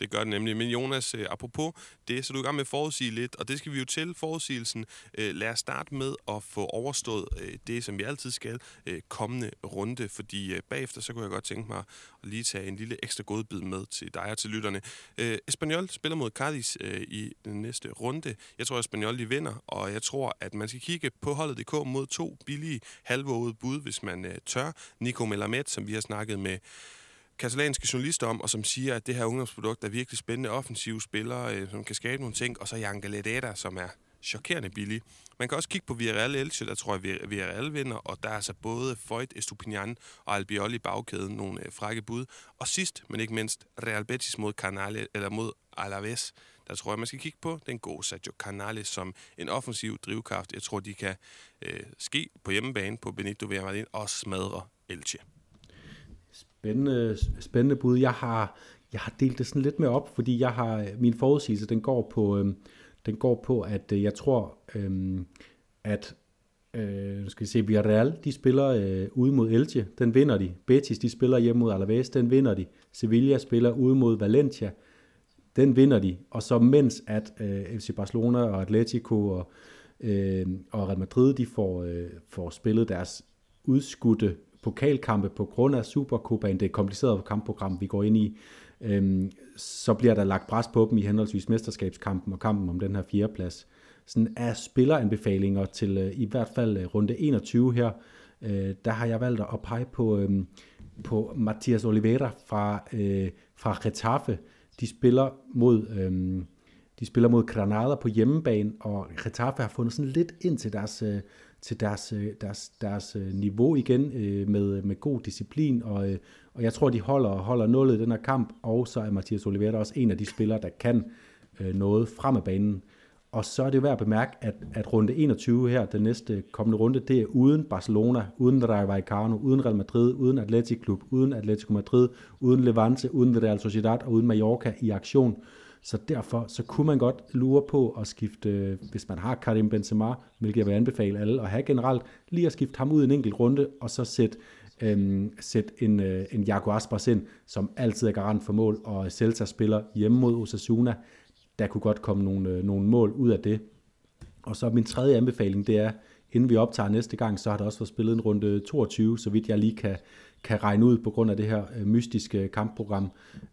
Det gør det nemlig. Men Jonas, øh, apropos det, så du er i gang med at forudsige lidt, og det skal vi jo til forudsigelsen. Øh, lad os starte med at få overstået øh, det, som vi altid skal, kommende runde, fordi bagefter, så kunne jeg godt tænke mig at lige tage en lille ekstra godbid med til dig og til lytterne. Øh, Espanyol spiller mod Cardis i den næste runde. Jeg tror, at Espanyol de vinder, og jeg tror, at man skal kigge på holdet.dk mod to billige halvvågede bud, hvis man tør. Nico Melamed, som vi har snakket med katalanske journalister om, og som siger, at det her ungdomsprodukt er virkelig spændende offensive spillere, øh, som kan skabe nogle ting, og så Jan Galedeta, som er chokerende billig. Man kan også kigge på Villarreal Elche, der tror jeg, Villarreal vinder, og der er altså både Foyt, Estupinian og Albiol i bagkæden, nogle øh, frække bud. Og sidst, men ikke mindst, Real Betis mod Canale, eller mod Alaves. Der tror jeg, man skal kigge på den gode Sergio Canales som en offensiv drivkraft. Jeg tror, de kan øh, ske på hjemmebane på Benito Villamarin og smadre Elche. Spændende, spændende bud. Jeg har, jeg har delt det sådan lidt med op, fordi jeg har min forudsigelse, den går på, øh, den går på at øh, jeg tror, øh, at øh, skal vi se, Villarreal, de spiller øh, ude mod Elche, den vinder de. Betis, de spiller hjemme mod Alaves, den vinder de. Sevilla spiller ude mod Valencia, den vinder de. Og så mens at øh, FC Barcelona og Atletico og, øh, og Real Madrid, de får, øh, får spillet deres udskudte pokalkampe på grund af Supercopaen, det komplicerede kampprogram, vi går ind i, øhm, så bliver der lagt pres på dem i henholdsvis mesterskabskampen og kampen om den her fjerdeplads. Sådan er spilleranbefalinger til øh, i hvert fald øh, runde 21 her, øh, der har jeg valgt at pege på, øh, på Mathias Oliveira fra, øh, fra Getafe. De spiller mod... Øh, de spiller mod Granada på hjemmebane, og Getafe har fundet sådan lidt ind til deres, øh, til deres, øh, deres, deres øh, niveau igen øh, med, med god disciplin, og, øh, og jeg tror, de holder, holder nullet i den her kamp, og så er Mathias Oliveira også en af de spillere, der kan noget frem af banen. Og så er det værd at bemærke, at, at runde 21 her, den næste kommende runde, det er uden Barcelona, uden Rayo Vallecano, uden Real Madrid, uden Atletic Klub, uden Atletico Madrid, uden Levante, uden Real Sociedad og uden Mallorca i aktion. Så derfor så kunne man godt lure på at skifte, hvis man har Karim Benzema, hvilket jeg vil anbefale alle at have generelt, lige at skifte ham ud en enkelt runde, og så sætte øhm, sæt en, øh, en Jago Aspas ind, som altid er garant for mål, og Celta spiller hjemme mod Osasuna. Der kunne godt komme nogle, øh, nogle mål ud af det. Og så min tredje anbefaling, det er, inden vi optager næste gang, så har der også været spillet en runde 22, så vidt jeg lige kan, kan regne ud på grund af det her øh, mystiske kampprogram,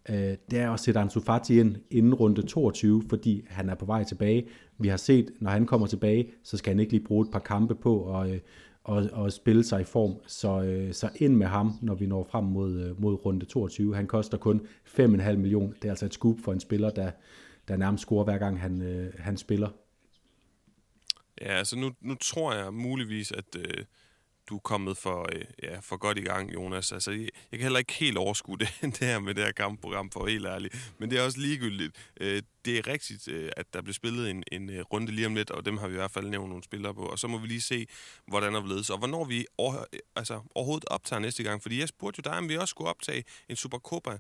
øh, det er at sætte Ansu Fati ind inden runde 22, fordi han er på vej tilbage. Vi har set, når han kommer tilbage, så skal han ikke lige bruge et par kampe på at, øh, og, og spille sig i form. Så, øh, så ind med ham, når vi når frem mod, øh, mod runde 22. Han koster kun 5,5 millioner. Det er altså et scoop for en spiller, der, der nærmest scorer hver gang han, øh, han spiller. Ja, altså nu, nu tror jeg muligvis, at øh, du er kommet for, øh, ja, for godt i gang, Jonas. Altså, jeg, jeg kan heller ikke helt overskue det, <laughs> det her med det her kampprogram, for helt ærligt. Men det er også ligegyldigt. Øh, det er rigtigt, øh, at der bliver spillet en, en øh, runde lige om lidt, og dem har vi i hvert fald nævnt nogle spillere på. Og så må vi lige se, hvordan der ledes, og hvornår vi over, altså, overhovedet optager næste gang. Fordi jeg spurgte jo dig, om vi også skulle optage en Supercopa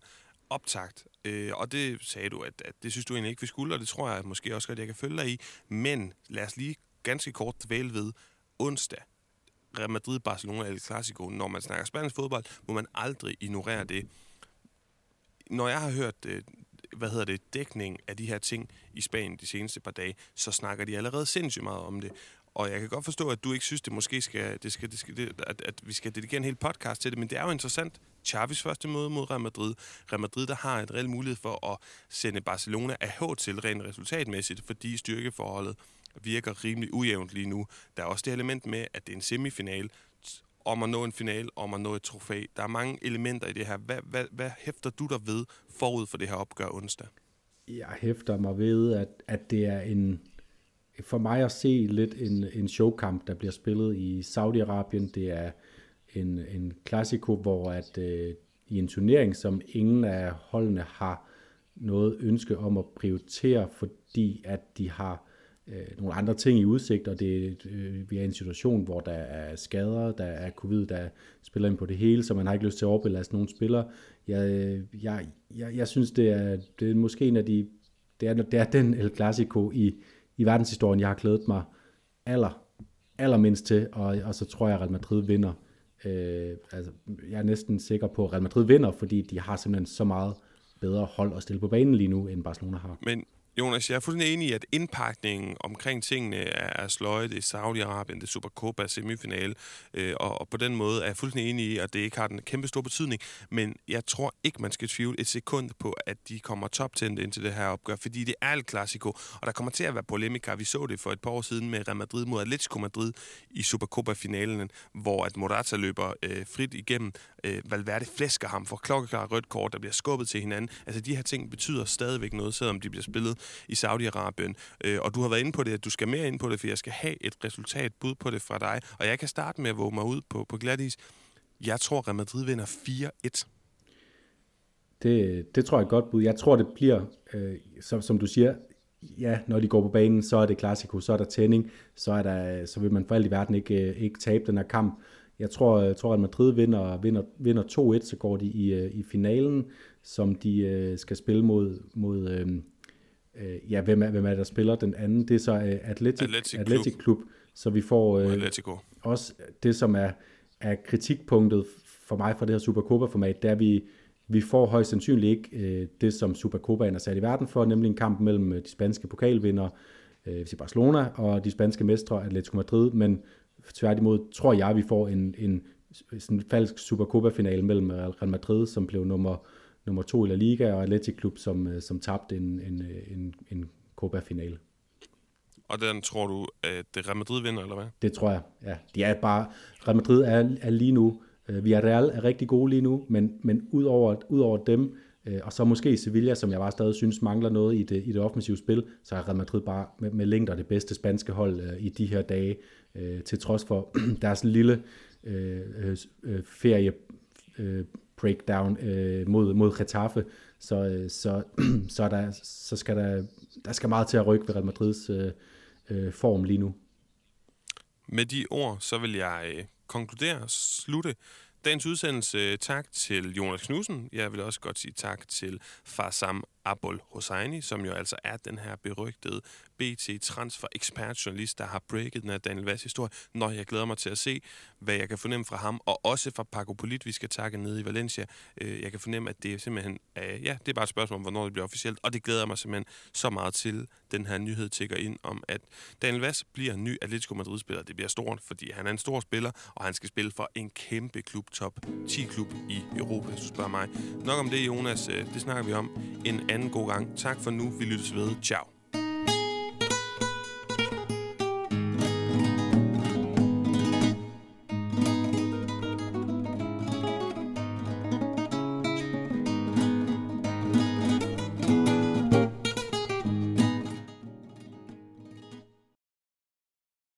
optagt. Øh, og det sagde du, at, at det synes du egentlig ikke, vi skulle, og det tror jeg at måske også godt, jeg kan følge dig i. Men lad os lige ganske kort dvæle ved onsdag. Real Madrid-Barcelona El Clasico. Når man snakker spansk fodbold, må man aldrig ignorere det. Når jeg har hørt øh, hvad hedder det, dækning af de her ting i Spanien de seneste par dage, så snakker de allerede sindssygt meget om det. Og jeg kan godt forstå, at du ikke synes, det måske skal, det skal, det skal det, at, at vi skal dedikere en hel podcast til det, men det er jo interessant. Chavis første møde mod Real Madrid. Real Madrid, der har et reelt mulighed for at sende Barcelona af til rent resultatmæssigt, fordi styrkeforholdet virker rimelig ujævnt lige nu. Der er også det element med, at det er en semifinal, om at nå en final, om at nå et trofæ. Der er mange elementer i det her. Hvad, hvad, hvad hæfter du der ved forud for det her opgør onsdag? Jeg hæfter mig ved, at, at det er en, for mig at se lidt en, en showkamp, der bliver spillet i Saudi-Arabien. Det er en, en klassiko, hvor at øh, i en turnering, som ingen af holdene har noget ønske om at prioritere, fordi at de har øh, nogle andre ting i udsigt, og det, øh, vi er i en situation, hvor der er skader, der er covid, der spiller ind på det hele, så man har ikke lyst til at overbelaste nogle spillere. Jeg, øh, jeg, jeg, jeg synes, det er, det er måske en af de, det er, det er den El Clasico i, i verdenshistorien, jeg har glædet mig aller, allermindst til, og, og så tror jeg, at Real Madrid vinder. Øh, altså, jeg er næsten sikker på, at Real Madrid vinder, fordi de har simpelthen så meget bedre hold at stille på banen lige nu, end Barcelona har. Men Jonas, jeg er fuldstændig enig i, at indpakningen omkring tingene er sløjet. i Saudi-Arabien, det er Supercopa semifinale, øh, og, og på den måde er jeg fuldstændig enig i, at det ikke har den kæmpe store betydning. Men jeg tror ikke, man skal tvivle et sekund på, at de kommer toptændt ind til det her opgør, fordi det er et klassiko, og der kommer til at være polemika. Vi så det for et par år siden med Real Madrid mod Atletico Madrid i Supercopa-finalen, hvor at Morata løber øh, frit igennem. Øh, Valverde flæsker ham for klokkeklare rødt kort, der bliver skubbet til hinanden. Altså de her ting betyder stadigvæk noget, selvom de bliver spillet i Saudi-Arabien. Øh, og du har været inde på det, at du skal mere ind på det, for jeg skal have et resultat bud på det fra dig. Og jeg kan starte med at våge mig ud på, på Gladys. Jeg tror, Real Madrid vinder 4-1. Det, det tror jeg er godt bud. Jeg tror, det bliver, øh, som, som du siger, ja, når de går på banen, så er det klassiko, så er der tænding, så, er der, så vil man for alt i verden ikke, øh, ikke tabe den her kamp. Jeg tror, jeg tror at Madrid vinder, vinder, vinder 2-1, så går de i, øh, i finalen, som de øh, skal spille mod, mod øh, øh, ja, hvem er, hvem er der spiller den anden? Det er så øh, Atletic, Atletic, Atletic. Så vi får øh, også det, som er, er kritikpunktet for mig fra det her Supercopa-format, der vi, vi får højst sandsynligt ikke øh, det, som Supercopaen er sat i verden for, nemlig en kamp mellem øh, de spanske pokalvindere, øh, Barcelona, og de spanske mestre Atletico Madrid, men tværtimod tror jeg, vi får en, en sådan en falsk Supercopa-finale mellem Real Madrid, som blev nummer nummer to i La Liga, og Atletic Klub, som, øh, som tabte en, en, en, en Copa-finale. Og den tror du, at det Real Madrid vinder, eller hvad? Det tror jeg, ja. De er bare, Real Madrid er, er lige nu, øh, vi er Real er rigtig gode lige nu, men, men ud over, ud over dem, Øh, og så måske Sevilla, som jeg bare stadig synes mangler noget i det, i det offensive spil, så er Real Madrid bare med, med længder det bedste spanske hold øh, i de her dage, øh, til trods for <clears throat> deres lille øh, øh, ferie øh, breakdown øh, mod, mod Getafe, så, øh, så, <clears throat> så, der, så skal der, der skal meget til at rykke ved Real Madrids øh, øh, form lige nu. Med de ord, så vil jeg øh, konkludere og slutte dagens udsendelse. Øh, tak til Jonas Knudsen. Jeg vil også godt sige tak til Farsam Abol Hosseini, som jo altså er den her berygtede BT transfer ekspert journalist, der har breaket den her Daniel Vass historie, når jeg glæder mig til at se, hvad jeg kan fornemme fra ham, og også fra Paco Polit, vi skal takke nede i Valencia. Øh, jeg kan fornemme, at det er simpelthen, øh, ja, det er bare et spørgsmål om, hvornår det bliver officielt, og det glæder mig simpelthen så meget til, den her nyhed tigger ind om, at Daniel Vass bliver ny Atletico Madrid-spiller. Det bliver stort, fordi han er en stor spiller, og han skal spille for en kæmpe klub, top 10-klub i Europa, hvis du spørger mig. Nok om det, Jonas. Øh, det snakker vi om en anden god gang. Tak for nu. Vi lyttes ved. Ciao.